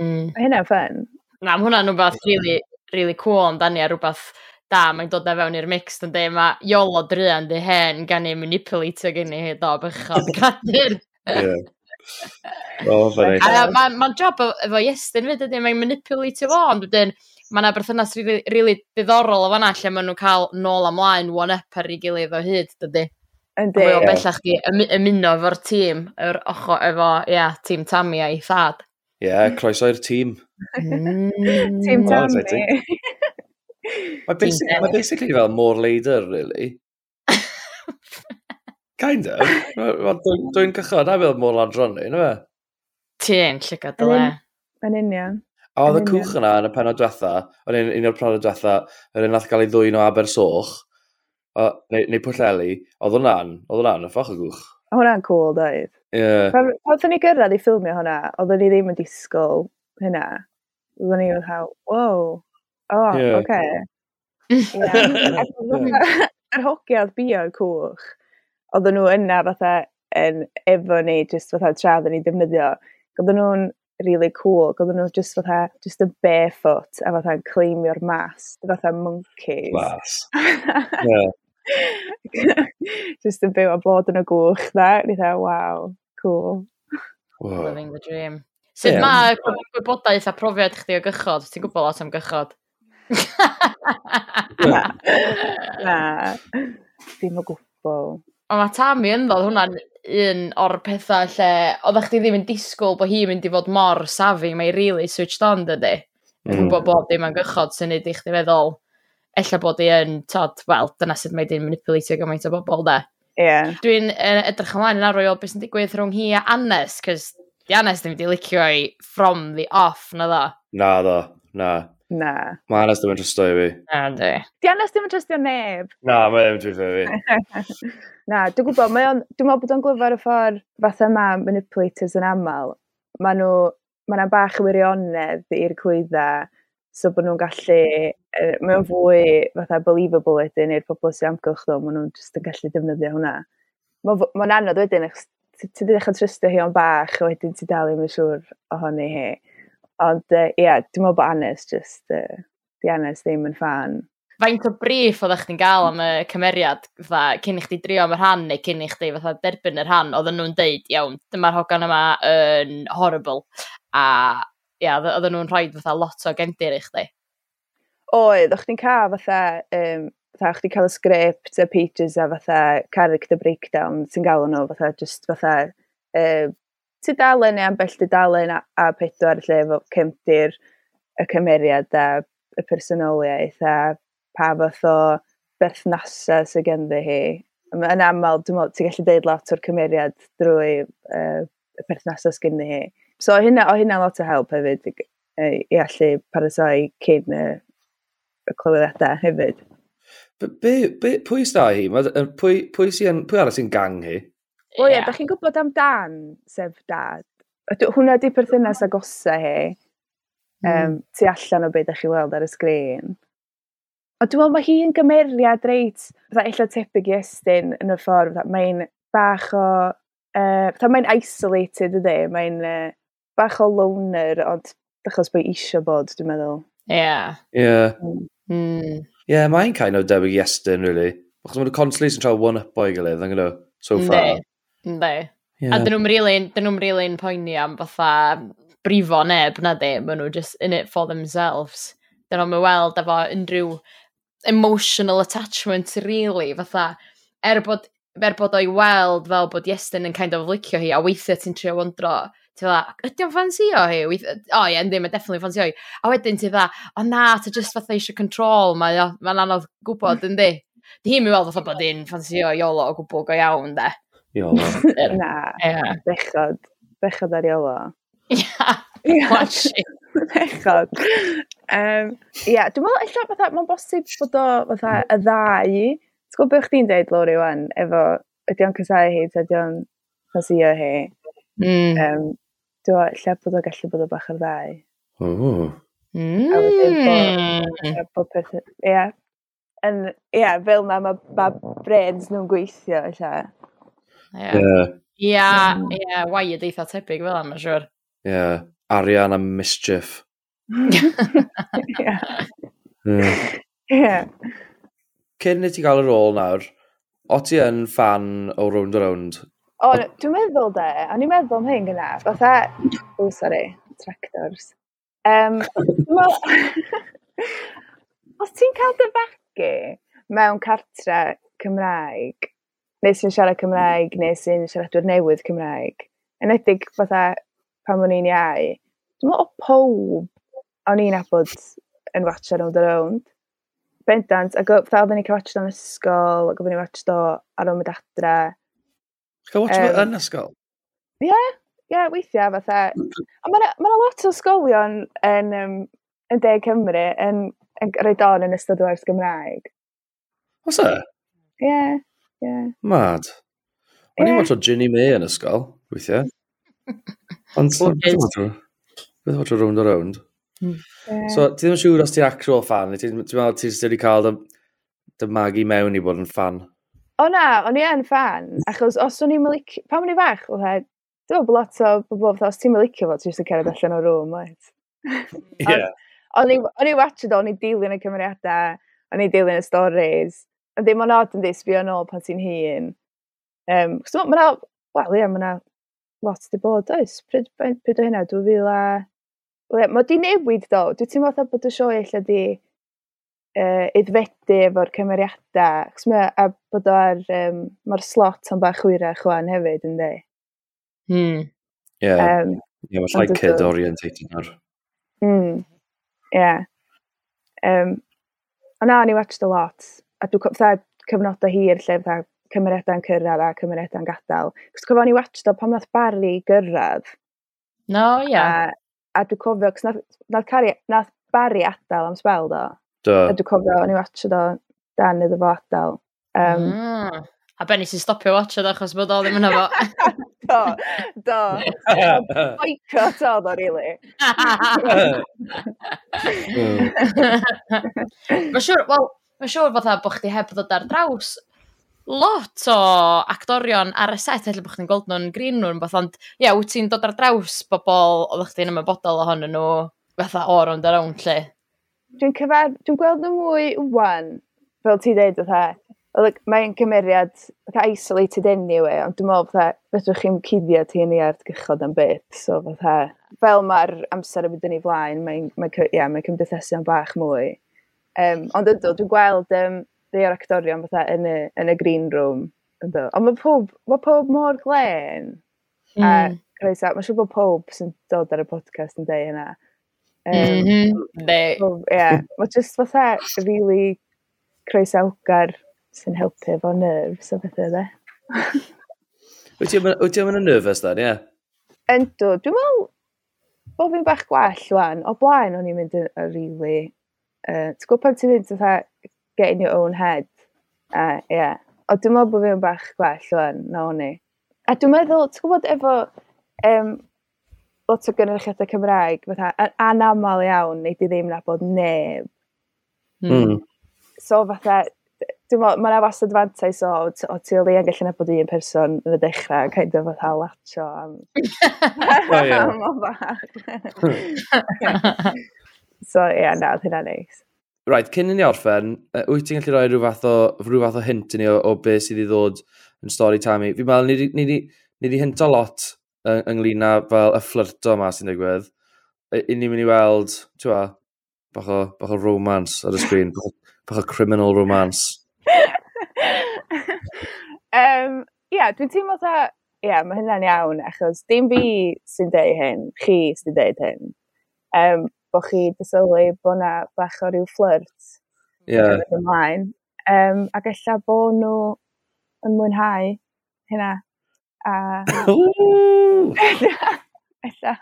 mm. mae hynna'n ffyn. Na, mae hwnna'n rhywbeth really, really cool amdani a rhywbeth da, mae'n dod na fewn i'r mix yn dweud, mae Iolo Drian di hen gan i manipulator gen i hyd [LAUGHS] o bychod gadur. O, fyny. Mae'n ma job efo Iestyn fyd ydy, mae'n manipulator fo, ond wedyn mae yna berthynas rili really, really diddorol o fanna lle maen nhw'n cael nôl amlaen one-up ar ei gilydd o hyd, dydy. Yndi. Mae o bellach di ymuno efo'r tîm, yr ocho efo, ia, tîm Tammy a'i thad. Ie, yeah, croeso i'r tîm. Mm. [LAUGHS] tîm Tammy. Mae basically, ma basically fel more leader, really. [LAUGHS] kind of. Dwi'n cychod na fel môr adronu, yna fe? Ti'n llygad o le. Yn union. A oedd y cwch yna yn y penod diwetha, yn un o'r penod diwetha, yr un nath gael ei ddwy'n o Abersoch, O, neu, neu pwlleli, oedd hwnna'n, oedd hwnna'n y ffach o gwch. Hwnna'n cool, doedd. Ie. Yeah. Pan, pan ni gyrraedd i ffilmio hwnna, oedd ni ddim yn disgwyl hynna. [LAUGHS] Oedd ni oedd haw, wow, oh, yeah. oce. Okay. Yr hogiad bio'r cwch, oedden nhw yna fatha yn efo ni, jyst fatha tra oedden ni defnyddio. Oedden nhw'n really cool, oedden nhw just fatha, just a barefoot, a fatha'n cleimio'r mas, fatha monkeys. Mas. [LAUGHS] yeah. just yn byw a bod yn y gwch, da. Ni dda, wow, cool. Wow. Living the dream. Sut yeah. mae gwybodaeth a profiad chdi o gychod? Ti'n gwybod lot am gychod? na. [LAUGHS] Na. Dim o gwbl. Ond mae Tammy yn ddod hwnna'n un o'r pethau lle, oeddech chdi ddim yn disgwyl bod hi'n mynd i fod mor safi, mae'n really switched on, dydy. Mm. Gwybod bod dim yn gychod sy'n neud i chdi feddwl, ella bod i yn, tod, wel, dyna sydd mae di'n manipulatio gymaint o bobl, de. Yeah. Dwi'n edrych ymlaen yn arwyl beth sy'n digwydd rhwng hi a Annes, cys di Annes ddim wedi licio i from the off, na dda. Na dda, na. Na. Mae Anas ddim yn trystio i fi. Na, di. Di Anas ddim yn trystio neb. Na, mae ddim yn trystio i fi. [LAUGHS] Na, dwi'n gwybod, mae on, dwi'n meddwl bod o'n glyfar y ffordd fath yma manipulators yn aml. Mae nhw, mae yna bach y wirionedd i'r clwydda, so bod nhw'n gallu, uh, mae o'n fwy fatha believable wedyn i'r pobl sy'n amgylch nhw, mae nhw'n just yn gallu defnyddio hwnna. Mae'n ma anodd wedyn, ti ddechrau trystio hi o'n bach, wedyn ti dal ddim yn siŵr ohoni hi. Ond ie, uh, yeah, dwi'n meddwl bod Anes just, uh, di Anes ddim yn fan. Faint o brif oeddech chi'n gael am y cymeriad, fatha, cyn i chdi drio am y rhan neu cyn i chdi fatha derbyn y rhan, oedden nhw'n deud, iawn, dyma'r hogan yma yn horrible. A ia, oedden nhw'n rhoi fatha lot o gendir i chdi. Oedd, o'ch ti'n cael fatha, um, fatha, o'ch ti'n cael y sgript, y pages a fatha character breakdown, sy'n gael nhw fatha, just fatha, uh, tudalen neu ambell tudalen a, a pedwar lle efo cymdir y cymeriad a y personoliaeth a pa fath o berthnasa sydd ganddi hi. Yn aml, dwi'n meddwl, ti'n gallu deud lot o'r cymeriad drwy uh, y perthnasa sydd ganddi hi. So, o hynna, o hynna lot o help hefyd i, i allu paratoi cyn y, y clywedadau hefyd. Be, be, pwy sy'n da hi? Pwy, pwy, pwy, pwy arall sy'n gang hi? O ie, da chi'n gwybod am dan, sef dad. Hwna di perthynas agosa hi. mm. um, tu allan o beth ydych chi weld ar y sgrin. A dwi'n meddwl mae hi'n gymeriad reit, fatha illa tebyg i estyn yn y ffordd, mae'n bach o, uh, mae'n isolated ydy, mae'n uh, bach o loner, ond achos bod eisiau bod, dwi'n meddwl. Ie. Yeah. Ie. Yeah. Mm. Yeah, mae'n kind of debyg i estyn, really. Achos mae'n constantly sy'n trael one-up o'i gilydd, yn gyda, e? so far. Ne. Ynddi. Yeah. A dyn nhw'n really, dyn nhw'n really poeni am fatha brifo neb na di. Maen nhw just in it for themselves. Dyn nhw'n weld efo unrhyw emotional attachment really fatha er bod, er bod o'i weld fel bod Iestyn yn kind of licio hi a weithiau ti'n trio wondro ti dda, ydy o'n ffansio hi? Weith... O ie, oh, yeah, ynddi, mae definitely ffansio hi. A wedyn ti dda, o na, ti just fatha eisiau control, mae'n ma anodd gwybod, ynddi? Di hi'n mynd weld fatha bod hi'n ffansio Iolo o gwbl go iawn, de. Iolo. [LAUGHS] Na, yeah. bechod. Bechod ar Iolo. Ia, [LAUGHS] Bechod. Um, ia, dwi'n meddwl, eich fatha, mae'n bosib bod o fatha y ddau. Ti'n gwybod beth chdi'n deud, Lori, wan, efo, ydy o'n cysau hi, ydy o'n cysio hi. Mm. Um, dwi'n meddwl, lle bod o gallu bod o bach ar ddau. Oh. Mm. A wedyn bod peth, ia, yn, ia, fel na mae ma brains nhw'n gweithio, lle. Ie, yeah. yeah, yeah, waed eitha tebyg fel am, siwr. Ie, yeah. arian am mischief. [LAUGHS] Ie. Ie. Cyn i ti gael y rôl nawr, o ti yn fan o Round Around? O, dwi'n meddwl de, o'n i'n meddwl am hyn gyda, fatha, o, sorry, tractors. Um, [LAUGHS] os ti'n cael dy fagu mewn cartre Cymraeg, neu sy'n siarad Cymraeg, neu sy'n siaradwyr newydd Cymraeg. Yn Enedig fatha pan o'n i'n iau, dwi'n meddwl o pob o'n i'n abod yn watch ar Old Around. Bendant, ac fatha oedden ni'n cael watch o'n ysgol, ac oedden ni'n watch o ar ôl mynd adre. Cael watch um, yn ysgol? Ie, yeah, ie, yeah, weithiau fatha. Ond mae yna lot o ysgolion yn, um, yn De Cymru yn, yn, yn rhaid on yn ystod o Gymraeg. Os e? Ie. Yeah. Yeah. Mad. O'n i'n watch o Ginny May yn ysgol, weithiau. [LAUGHS] Ond beth watcho round o round. Hmm. So, ti ddim yn siŵr os ti'n actual fan, ti'n meddwl ti wedi cael dy magu mewn i bod yn fan? O na, o'n i yn fan, achos os o'n i'n mylic... Pam o'n i fach, o he, dwi'n meddwl lot o bobl, os ti'n mylicio fo, ti'n cerdded allan o'r rŵm, oed. Ie. O'n i watched o, o'n i dilyn y cymeriadau, o'n i dilyn y stories, Yn ddim ond odd yn di sbio yn ôl pan ti'n hun. Um, Cos mae yna, wel ie, mae yna lot di bod oes. Pryd, pryd o hynna, 2000 a... Mae di newid do. Dwi ti'n meddwl bod y sioe lle di uh, iddfedu efo'r cymeriadau. Cos mae a bod o'r, um, mae'r slot yn bach hwyrach chwan hefyd, ynddi? Hmm. Yeah. Um, yeah, mae'n like kid orientated nawr. Hmm. Yeah. Um, ond na, o'n i watched a lot a dwi'n cofio cyfnodau hir lle fatha cymeriadau'n cyrraedd a cymeriadau'n gadael. Cos cofio ni watch do pam nath Barry gyrraedd. No, ia. Yeah. A, a dwi'n cofio, cos nath, nath, cari, nath Barry adael am spel do. Do. A dwi'n cofio, o'n i watched o dan iddo fo adael. Um, mm. A Benny sy'n stopio watch o achos bod o ddim yn efo. [LAUGHS] do, do. [LAUGHS] Boicot oedd o, really. Mae'n siwr, wel, Mae'n siŵr fatha bod chdi heb ddod ar draws lot o actorion ar y set, efallai bod chdi'n gweld nhw'n green nhw'n fath, ond ie, yeah, wyt ti'n dod ar draws bobl oedd chdi'n ymwybodol ohonyn nhw fatha o'r ond ar awn lle. Dwi'n cyfer, dwi'n gweld nhw mwy wwan, fel ti dweud o like, mae'n cymeriad fatha isolated anyway, ond dwi'n meddwl fatha, fedrwch chi'n cuddio ti yn ei ar gychod am beth, so fatha, fel mae'r amser yn mynd yn ei flaen, mae'n mae, yeah, mae cymdeithasu am bach mwy. Um, ond ydw, dwi'n gweld um, dde o'r actorion fatha yn y, yn y green room. Ydw. Ond mae pob, mae pob mor glen. Mm. A hmm. croeso, mae'n siŵr bod pob sy'n dod ar y podcast yn dweud hynna. Um, mm -hmm. pob, yeah. Mae jyst fatha really croesawgar sy'n helpu efo nerves a bethau dde. wyt ti am yn nervous dan, ie? Yeah? Yndw, dwi'n meddwl bod fi'n bach gwell wan. O blaen o'n i'n mynd yn rili really Uh, ti'n gwybod pan ti'n mynd fatha get in your own head? Uh, yeah. O, dwi'n meddwl bod fi'n bach gwell o'n, na o'n i. A dwi'n meddwl, ti'n gwybod efo um, lot o gynrychiadau Cymraeg, fatha, yn anamal iawn, neu di ddim nabod neb. Mm. So fatha, dwi'n meddwl, mae'n awas adfantais o, o ti o leia'n gallu nabod un person yn y dechrau, kind of fatha latio [LAUGHS] [LAUGHS] am... o, [LAUGHS] ie. So ie, yeah, na, oedd hynna'n neis. Right, cyn i ni orffen, wyt ti'n gallu rhoi rhyw fath o, rhyw fath o hint i ni o, o beth sydd i ddod yn stori Tammy? Fi'n meddwl, ni, ni, ni, ni di hinto lot yng, ynglyn â fel y fflirto yma sy'n digwydd. I ni'n mynd i weld, ti'n fa, bach o, bach o romance ar y sgrin, bach, bach o criminal romance. [LAUGHS] um, yeah, dwi'n teimlo dda, ie, yeah, mae hynna'n iawn, achos dim fi sy'n deud hyn, chi sy'n deud hyn. Um, bod chi dy bod yna bach o ryw flirt yeah. ymlaen. Um, ac ella bod nhw yn mwynhau hynna. A... [LAUGHS] ella.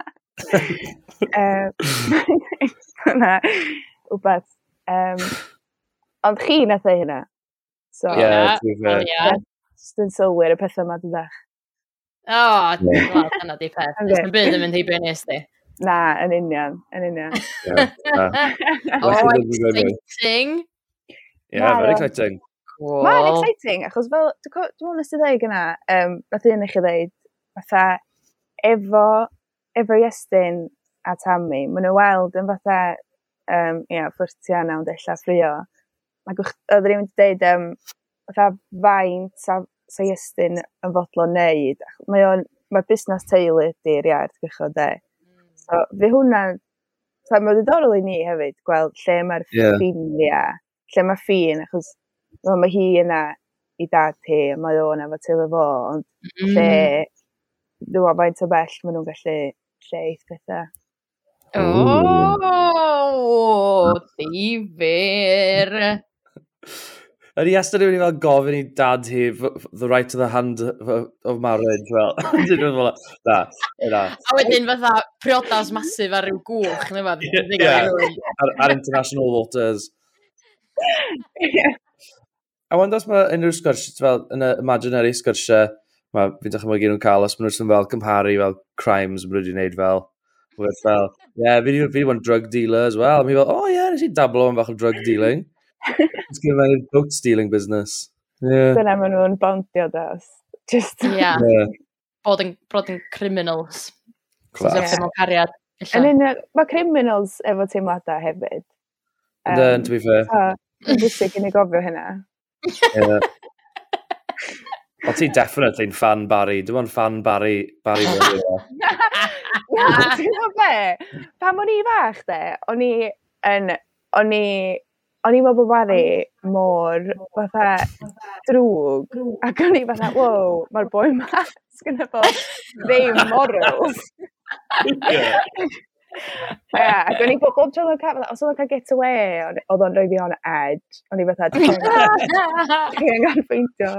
Hynna, [LAUGHS] wbeth. Um, ond chi nath ei hynna. So, yeah, yeah. yeah. Just yn sylwyr y pethau yma dydach. O, oh, dyna di peth. Ys'n byd yn mynd i bynnu ysdi. Na, yn union, yn union. [LAUGHS] yeah, yeah. oh, exciting! Yeah, very exciting. Mae'n exciting, achos fel, dwi'n meddwl nes i ddweud gyna, um, nath un i chi ddweud, fatha, efo, efo Iestyn a Tammy, maen nhw weld yn fatha, um, ia, fflirtio na, ond eich ffrio. Ac oedd rhywun wedi dweud, um, fatha, faint sa, sa Iestyn yn fodlo wneud. Mae o'n, mae busnes teulu di'r iard, gwych o de. So, fe hwnna, so, mae'n ddiddorol i ni hefyd, gweld lle mae'r yeah. ffiniau, lle mae ffin, achos well, mae hi yna i dad hi, a mae o'n efo teulu fo, ond mm. lle, dwi'n meddwl faint o bell maen nhw'n gallu lleith pethau. O, oh, ddifur! [LAUGHS] Ydy Esther i fel gofyn i dad hi the right to the hand of marriage, [LAUGHS] fel. Dyn nhw'n fel, na, na. A wedyn fatha priodas masif ar ryw gwch, neu fad. Ie, ar, ar international waters. A wanda os mae unrhyw sgwrs, fel yn y imaginary sgwrsiau, mae fi'n dychmygu nhw'n cael os maen nhw'n fel cymharu fel crimes maen nhw wedi gwneud fel. Fel, ie, yeah, fi wedi bod yn drug dealer as well. A mi fel, oh yeah, nes i dablo yn fach o drug dealing. It's gyda'r boat stealing business. Yeah. Dyna maen nhw'n bondio da. Just... Yeah. yeah. Bod yn, bod yn criminals. Class. So, yeah. cariad. Yn un, mae criminals efo teimladau hefyd. Um, Then, to be fair. So, bwysig i ni gofio hynna. Yeah. O ti yn fan Barry. Dim ond fan Barry. Barry [LAUGHS] Murray. Na, ti'n gwybod be? Pan o'n i fach, de, o'n i yn... O'n i o'n i'n meddwl bod Wari mor fatha drwg ac o'n i fatha, wow, mae'r boi ma sgynna fo ddim [LAUGHS] morals. yeah. ac o'n i bod bob tro o'n cael, os o'n cael get away, oedd o'n rhoi fi on edge, o'n i fatha, dwi'n gael [LAUGHS] ffeindio.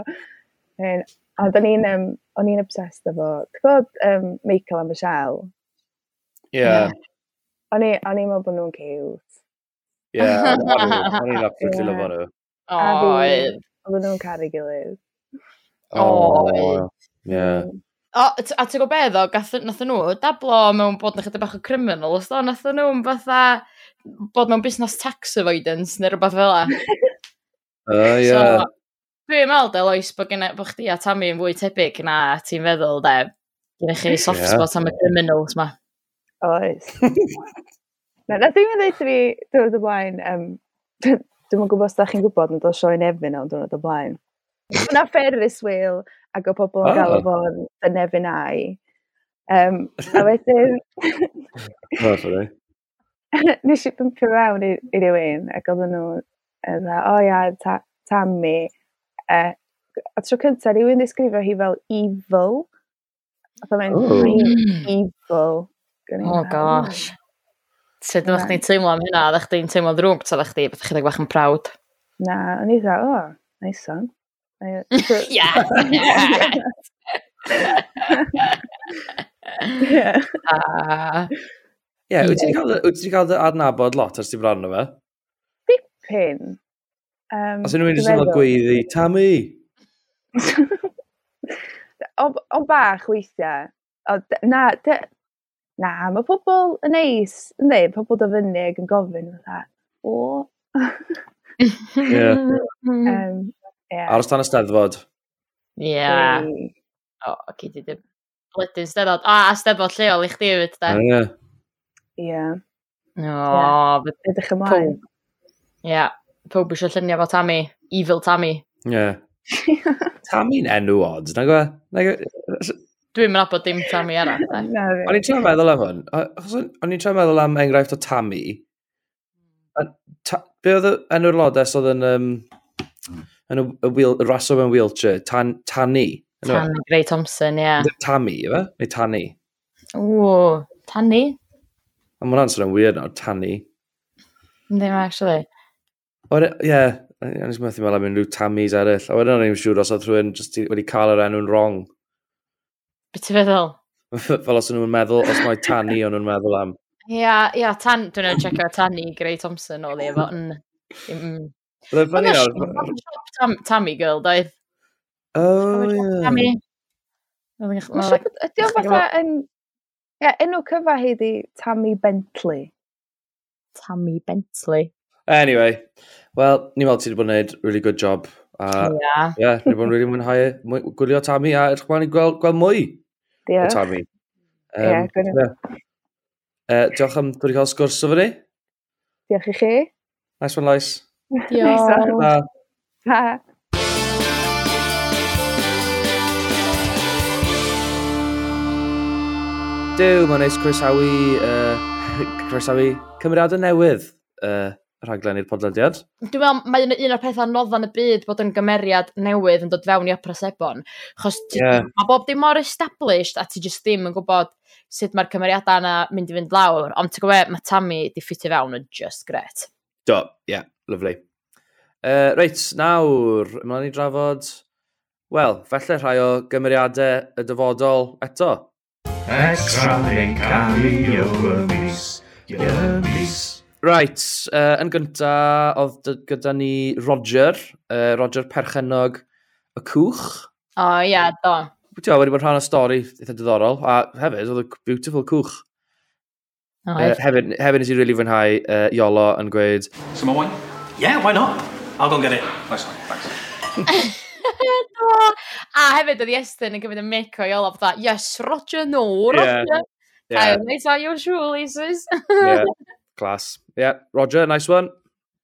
Ond o'n i'n um, o'n i'n obsessed efo, ti'n gwybod um, Michael a Michelle? Yeah. yeah. O'n i'n meddwl bod nhw'n cute. Ie, o'n i'n absolutely lyfo nhw. Oedd. Oedden nhw'n caru gilydd. Oedd. Ie. O, a ti'n gwybod beth o, nath nhw dablo mewn bod na chydig bach o criminal, os do, nath nhw'n fatha bod mewn busnes tax avoidance neu rhywbeth fel e. Uh, yeah. so, Dwi'n meddwl, Delois, bod gen bo chdi a Tammy yn fwy tebyg na ti'n feddwl, de. Gen chi soft yeah. spot am y criminals ma. Oes. [LAUGHS] Na, na ddim [LAUGHS] yn dweud fi, dwi'n y blaen, um, dwi'n yn gwybod os da chi'n gwybod nad o sioen nefyn o'n dwi'n y blaen. Yna Ferris Wheel ac o pobl yn ah. galw fo'n y nefyn ai. Um, a wedyn... [LAUGHS] O, sorry. [LAUGHS] Nes i bympio mewn i, i rywun ac oedden nhw yn dda, o ia, ta, Tammy. Uh, a tro cyntaf, rhywun ddisgrifio hi fel evil. Oedd o'n mynd, evil. O, oh, gosh. Sut ddech chdi'n teimlo am hynna? Ddech chi'n teimlo ddrwg? Ta ddech chi, Byddech chi'n bach yn prawd? Na, o'n i dda, o, nice [LAUGHS] son. Ie! Ie, [LAUGHS] wyt ti'n cael dy adnabod lot ers ti'n bron o fe? Bipin. Um, Os unrhyw un sy'n cael gweiddi, Tammy! [LAUGHS] o, o bach weithiau. O, na, na, mae pobl yn neis, ynddi, pobl do fyny ac yn gofyn fatha, o. yeah. um, yeah. Aros dan y steddfod. Ie. Yeah. O, oh, okay, di dim. Blydyn steddfod. O, a steddfod lleol i chdi fyd, da. Ie. Ie. O, edrych ymlaen. Ie. Pob eisiau llunio fo Tammy. Evil Tammy. Ie. Yeah. [LAUGHS] Tammy'n enw odd, na gwe? Dwi'n mynd abod dim Tammy arall. O'n i'n trio meddwl am hwn. O'n i'n trio meddwl am enghraifft o Tammy. Ta, be oedd enw'r lodes oedd yn... Um, yn y, wheel, y raso mewn wheelchair, tan, Tanny. Tanny Grey Thompson, ie. Yeah. Tammy, yma? Neu Tanny? O, Tanny? A mae'n answer yn weird nawr, Tanny. Ddim actually. E, ie, yeah, o'n i'n meddwl am unrhyw Tammys eraill. A wedyn o'n i'n siŵr os oedd rhywun wedi cael yr enw'n wrong. Be ti feddwl? [LAUGHS] Fel os nhw'n meddwl, os mae Tani o'n nhw'n meddwl am. Ia, ia, tan, dwi'n ei checio Tani, Grey Thompson mm. Mm. oedd efo, yn... Bydde fyny nawr. E Tam, Tammy girl, doedd. O, e ie. Tammy. Ydy o'n fatha yn... Ia, enw cyfa hi di Tammy Bentley. Tammy Bentley. Anyway, well, ni'n meddwl ti wedi bod yn gwneud really good job A, Ia. Ie, ni bod yn rili mwynhau gwylio Tammy a edrych mlaen i gweld, gweld mwy Diolch. o Tammy. Um, Ie, yeah, uh, diolch am dod i cael sgwrs o fyny. Diolch i chi. Nice one, Lois. Diolch. Ta. Dyw, mae'n neis croesawu, uh, [LAUGHS] croesawu cymeriadau newydd. Uh, rhaglen i'r podlediad. Dwi'n meddwl, mae un o'r pethau noddan y byd bod yn gymeriad newydd yn dod fewn i opera sebon. Chos yeah. mae bob dim mor established a ti just ddim yn gwybod sut mae'r cymeriadau yna mynd i fynd lawr. Ond ti'n gwybod, mae Tammy di ffitio fewn yn just gret. Do, ie, yeah, lyflu. Uh, reit, nawr, ymlaen i drafod, wel, felly rhai o gymeriadau y dyfodol eto. Extra link am i o y mis, y mis. Right, uh, yn gynta, oedd gyda ni Roger, uh, Roger Perchenog y Cwch. O, oh, ia, yeah, do. Ti'n wedi bod rhan o stori eitha diddorol, a hefyd, oedd y beautiful cwch. Oh, uh, hefyd, hefyd nes i really fwynhau uh, Iolo yn gweud... Some more wine? Yeah, why not? I'll go and get it. Oh, nice one, thanks. [LAUGHS] do. A hefyd, oedd Iestyn yn gyfyd y mic o Iolo, fatha, yes, Roger, no, Roger. Yeah. Yeah. I'll tell you, sure, Lises. yeah. Class. Yeah, Roger, nice one.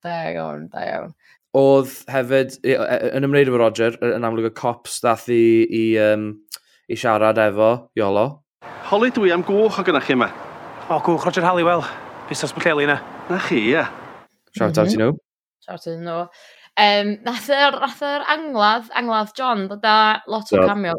Da iawn, da iawn. Oedd hefyd, e, e, yn ymwneud efo Roger, yn amlwg y cops dath i, i, um, i siarad efo Iolo. Holi dwi am gwch o gynnach chi yma. O, gwch Roger Halliwell. Busnes Bwceli yna. Na chi, ie. Yeah. Shout out mm -hmm. i nhw. Shout out i nhw. Um, nath yr, nath yr angladd, angladd John, dod a lot o yeah. cameo,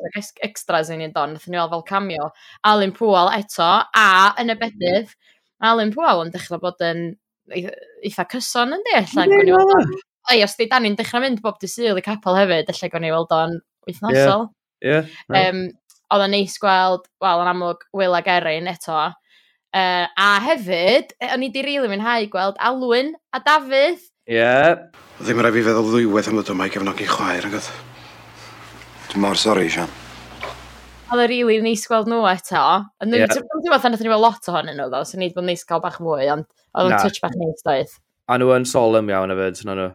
extras i un don, nath ni fel cameo, Alun Pŵl eto, a yn y bedydd, mm Alan Pwal yn dechrau bod yn eitha cyson yn di, allan gwni weld o'n... Ei, os di Dani'n dechrau mynd bob dy syl i capel hefyd, allan gwni weld o'n wythnosol. Ie, yeah, yeah, um, Oedd o'n neis gweld, wel, yn amlwg, Will ag Erin eto. Uh, a hefyd, e, o'n i di rili mwynhau gweld Alwyn a Dafydd. Ie. Yeah. Ddim rhaid fi feddwl ddwywedd am ddod yma i gefnogi chwaer, agos. Dwi'n mor sori, Sian. Oedd yn rili neis gweld nhw eto. Ond dwi'n teimlo fatha nath ni weld lot ohonyn nhw ddo, so ni bod neis gael bach mwy, ond oedd yn touch bach neis doedd. A nhw yn solemn iawn hefyd, yna nhw.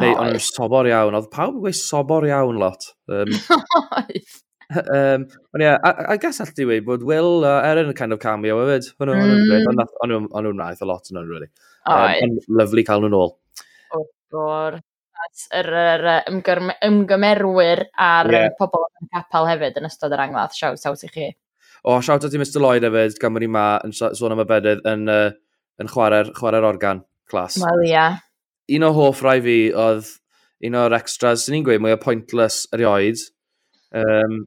Neu, ond nhw'n sobor iawn. Oedd pawb yn gweud sobor iawn lot. Um, um, [LAUGHS] [LAUGHS] ond ie, yeah, I, I guess allai dweud bod Will a uh, Erin yn kind of cameo hefyd. Ond nhw'n wnaeth a lot yn nhw'n, really. Um, lovely cael nhw'n ôl. O, gor at yr, yr, yr ymgyrm, ymgymerwyr a'r yeah. pobl yn capel hefyd yn ystod yr angladd. Shout out i chi. O, oh, siawt at i Mr Lloyd hefyd, gan bod ni ma yn sôn am y bedydd yn, uh, yn chwarae'r chwarae organ clas. Wel, ia. Yeah. Un o hoff rai fi oedd un o'r extras, sy'n ni'n gweud, mwy o pointless erioed. Um,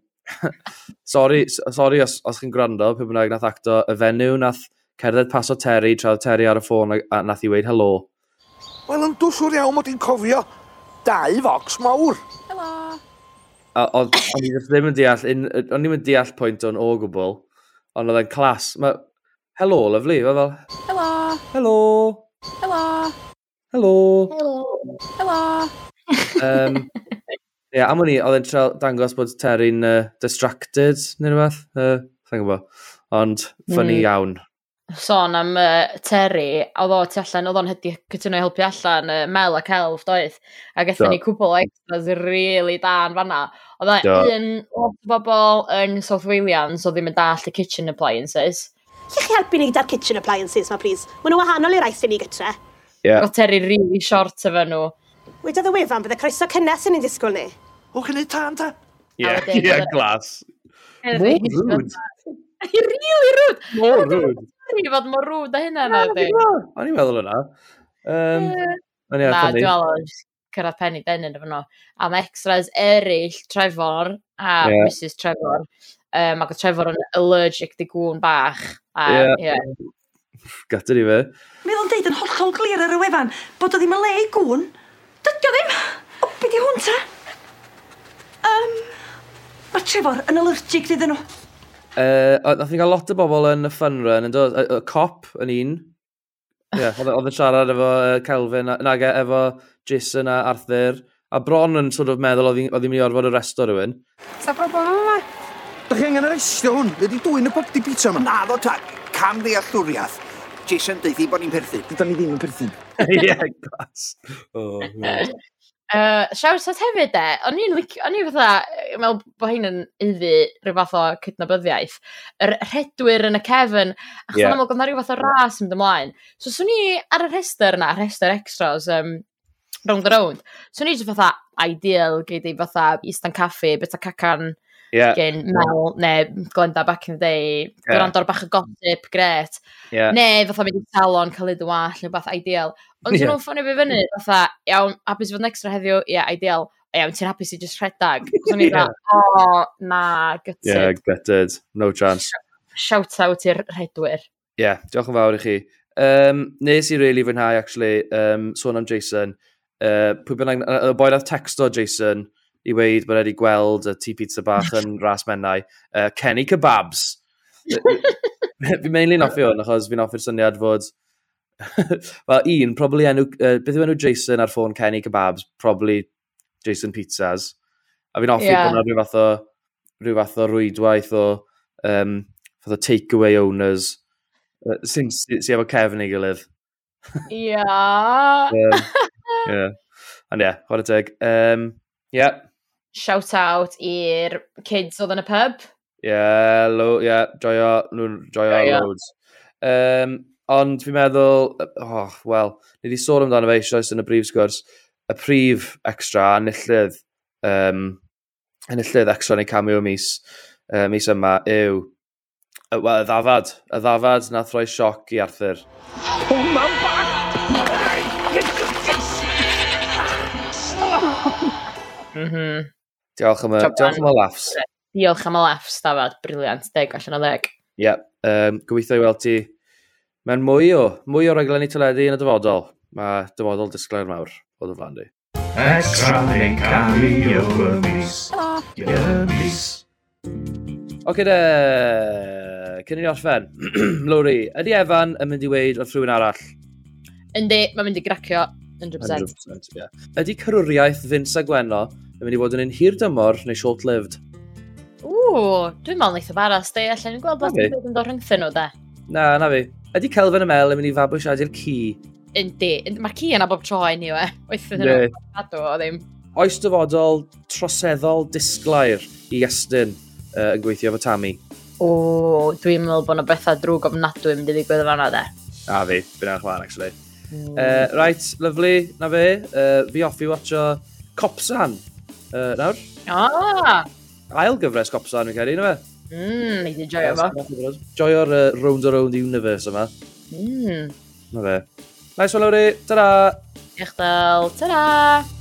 sorry, sorry os, os chi'n gwrando, pe bynnag nath acto y fenyw, nath cerdded pas o Terry, tra Terry ar y ffôn a, a nath i weid helo. Wel, yn dwsw'r iawn mod i'n cofio dau focs mawr. Helo. O'n i ddim yn deall, o'n i'm yn deall pwynt o'n o gwbl, ond oedd e'n clas. Ma, Helo, lyflu, fe fel. Helo. Helo. Helo. Helo. Helo. Helo. um, Ie, am o'n i, oedd e'n dangos bod Terry'n uh, distracted, neu rhywbeth. Uh, Sa'n gwybod. Ond, ffynnu mm. iawn sôn am uh, Terry, oedd o tu allan, oedd o'n hedi cytuno i helpu allan uh, Mel a Celf, doedd. A gatho ni cwbl o extras really da yn fanna. Oedd e o un o bobl yn South Wales oedd ddim yn dall y kitchen appliances. Lle chi helpu ni gyda'r kitchen appliances ma, please? Maen nhw wahanol i'r aeth i ni gytre. Yeah. Oedd Terry really short efo nhw. Wedodd y wefan bydd y croeso cynnes yn ei disgwyl ni. O, gynnu tan ta? Ie, Yeah, yeah, glas. Mor rwyd. Really rwyd. Mor rwyd. Sorry fod mor rwyd a hynna na, di. O'n i'n meddwl yna. Um, yeah. Na, dwi'n meddwl cyrraedd penny denyn efo nhw. A mae extras eraill, Trevor a yeah. Mrs Trevor. Um, ac oedd Trevor yn allergic di gŵn bach. A, yeah. yeah. Gata i fe. Meddwl yn deud yn hollol glir ar y wefan bod o ddim yn le i gŵn. Dydio ddim! O, be di hwn ta? Um, mae Trevor yn allergic dydyn nhw. Uh, nath ni gael lot o bobl yn y fun run, yn dod, y, y cop yn un. Yeah, [LAUGHS] oedd yn e, siarad efo uh, Kelvin, nag e, efo Jason a Arthur. A bron yn sort of meddwl oedd hi'n mynd i orfod y resto rhywun. Sa problem yma? Da chi angen arestio hwn? Ydy dwy'n y pob di pizza yma? Na ddo ta, cam ddeallwriaeth. Jason deithi bod ni'n perthyn. Dyda ni ddim yn perthyn. [LAUGHS] Ie, glas. Uh, shout out hefyd e, o'n i'n licio, o'n i'n fatha, mewn bod hyn yn iddi rhyw fath o cydnabyddiaeth, yr rhedwyr yn y cefn, achos yeah. amlwg oedd na rhyw fath o ras yn mynd ymlaen. So swn i ar y rhestr yna, rhestr extras, um, round the round, swn i jyst fatha ideal, gei i fatha istan caffi, bita cacan, yeah. gen Mel, neu Glenda back in the day, yeah. gwrando'r bach o gossip, gret. Yeah. Neu fatha mynd i salon, cael ei ddwall, neu beth ideal. Ond yeah. nhw'n ffonio fi fyny, fatha, iawn, hapus i fod yn extra heddiw, ie, yeah, ideal. Iawn, ti'n hapus i just rhedag. So'n i'n dda, o, na, gutted. Yeah, gutted, no chance. Shout out i'r rhedwyr. Ie, yeah, diolch yn fawr i chi. Um, nes i really fwynhau, actually, um, sôn am Jason. Uh, pwy bynnag, y boi nath texto Jason, i weid bod wedi gweld y tŷ pizza bach yn [LAUGHS] ras mennau, uh, Kenny Kebabs. [LAUGHS] fi'n mainly'n offi hwn, achos fi'n offi'r syniad fod... [LAUGHS] Wel, un, probably enw... Uh, beth yw enw Jason ar ffôn Kenny Kebabs? Probably Jason Pizzas. A fi'n offi yeah. bod rhyw fath o... rhyw fath o rwydwaith o... Um, fath o takeaway owners uh, sy'n sy, sy efo Kevin ei gilydd. Ia. Ie. Ond ie, chwarae teg. Um, yeah shout out i'r kids oedd yn y pub. Ie, yeah, lo, yeah, joio, nhw'n joio joio. loads. Um, ond fi'n meddwl, oh, wel, ni wedi sôn amdano fe eisoes yn y brif sgwrs, y prif extra enillydd, um, enillydd extra neu cameo mis, uh, mis yma yw y, well, y ddafad. Y ddafad nath roi sioc i Arthur. Oh, mam bach! Mm-hmm. Diolch am y, diolch am y laughs. Diolch am y laughs, dafod. Briliant. Deg allan o ddeg. Ie. Yeah. Um, gobeithio i weld ti. Mae'n mwy o, mwy o raglenni teledu yn y dyfodol. Mae dyfodol disglair mawr o dy flan di. Extra yn cameo y mis. mis. Oce de, cyn i ni orffen, [CLEARS THROAT] Lowry, ydy Evan yn mynd i weid wrth rhywun arall? Yndi, mae'n mynd i gracio, 100%. 100% yeah. Ydy cyrwriaeth Vince a Gwenno yn mynd i fod yn un hir dymor neu short-lived. O, dwi'n meddwl eitha baras, de. allan ni'n gweld bod yn dod rhyngthyn nhw, de. Na, na fi. Ydy Kelvin y Mel yn mynd i fabwysiadu'r ci? Yndi. Mae'r ci yna bob tro [LAUGHS] yn anyway. i we. Oethyn nhw'n cadw o ddim. Oes dyfodol troseddol disglair i Estyn uh, yn gweithio efo Tammy. O, dwi'n meddwl bod yna bethau drwg ofnadwy yn mynd i ddigwydd fanna, de. A fi, fi'n edrych fan, actually. Mm. Uh, right, lovely, na fe. Uh, fi offi watcho Copsan uh, nawr. Ah! Ail gyfres Copsan, fi'n credu, na fe? Mmm, ni di joio fo. Joio'r uh, Round Around the Universe yma. Mmm. Na fe. Nice one, Lowry. Ta-da! Diolch dal. Ta-da!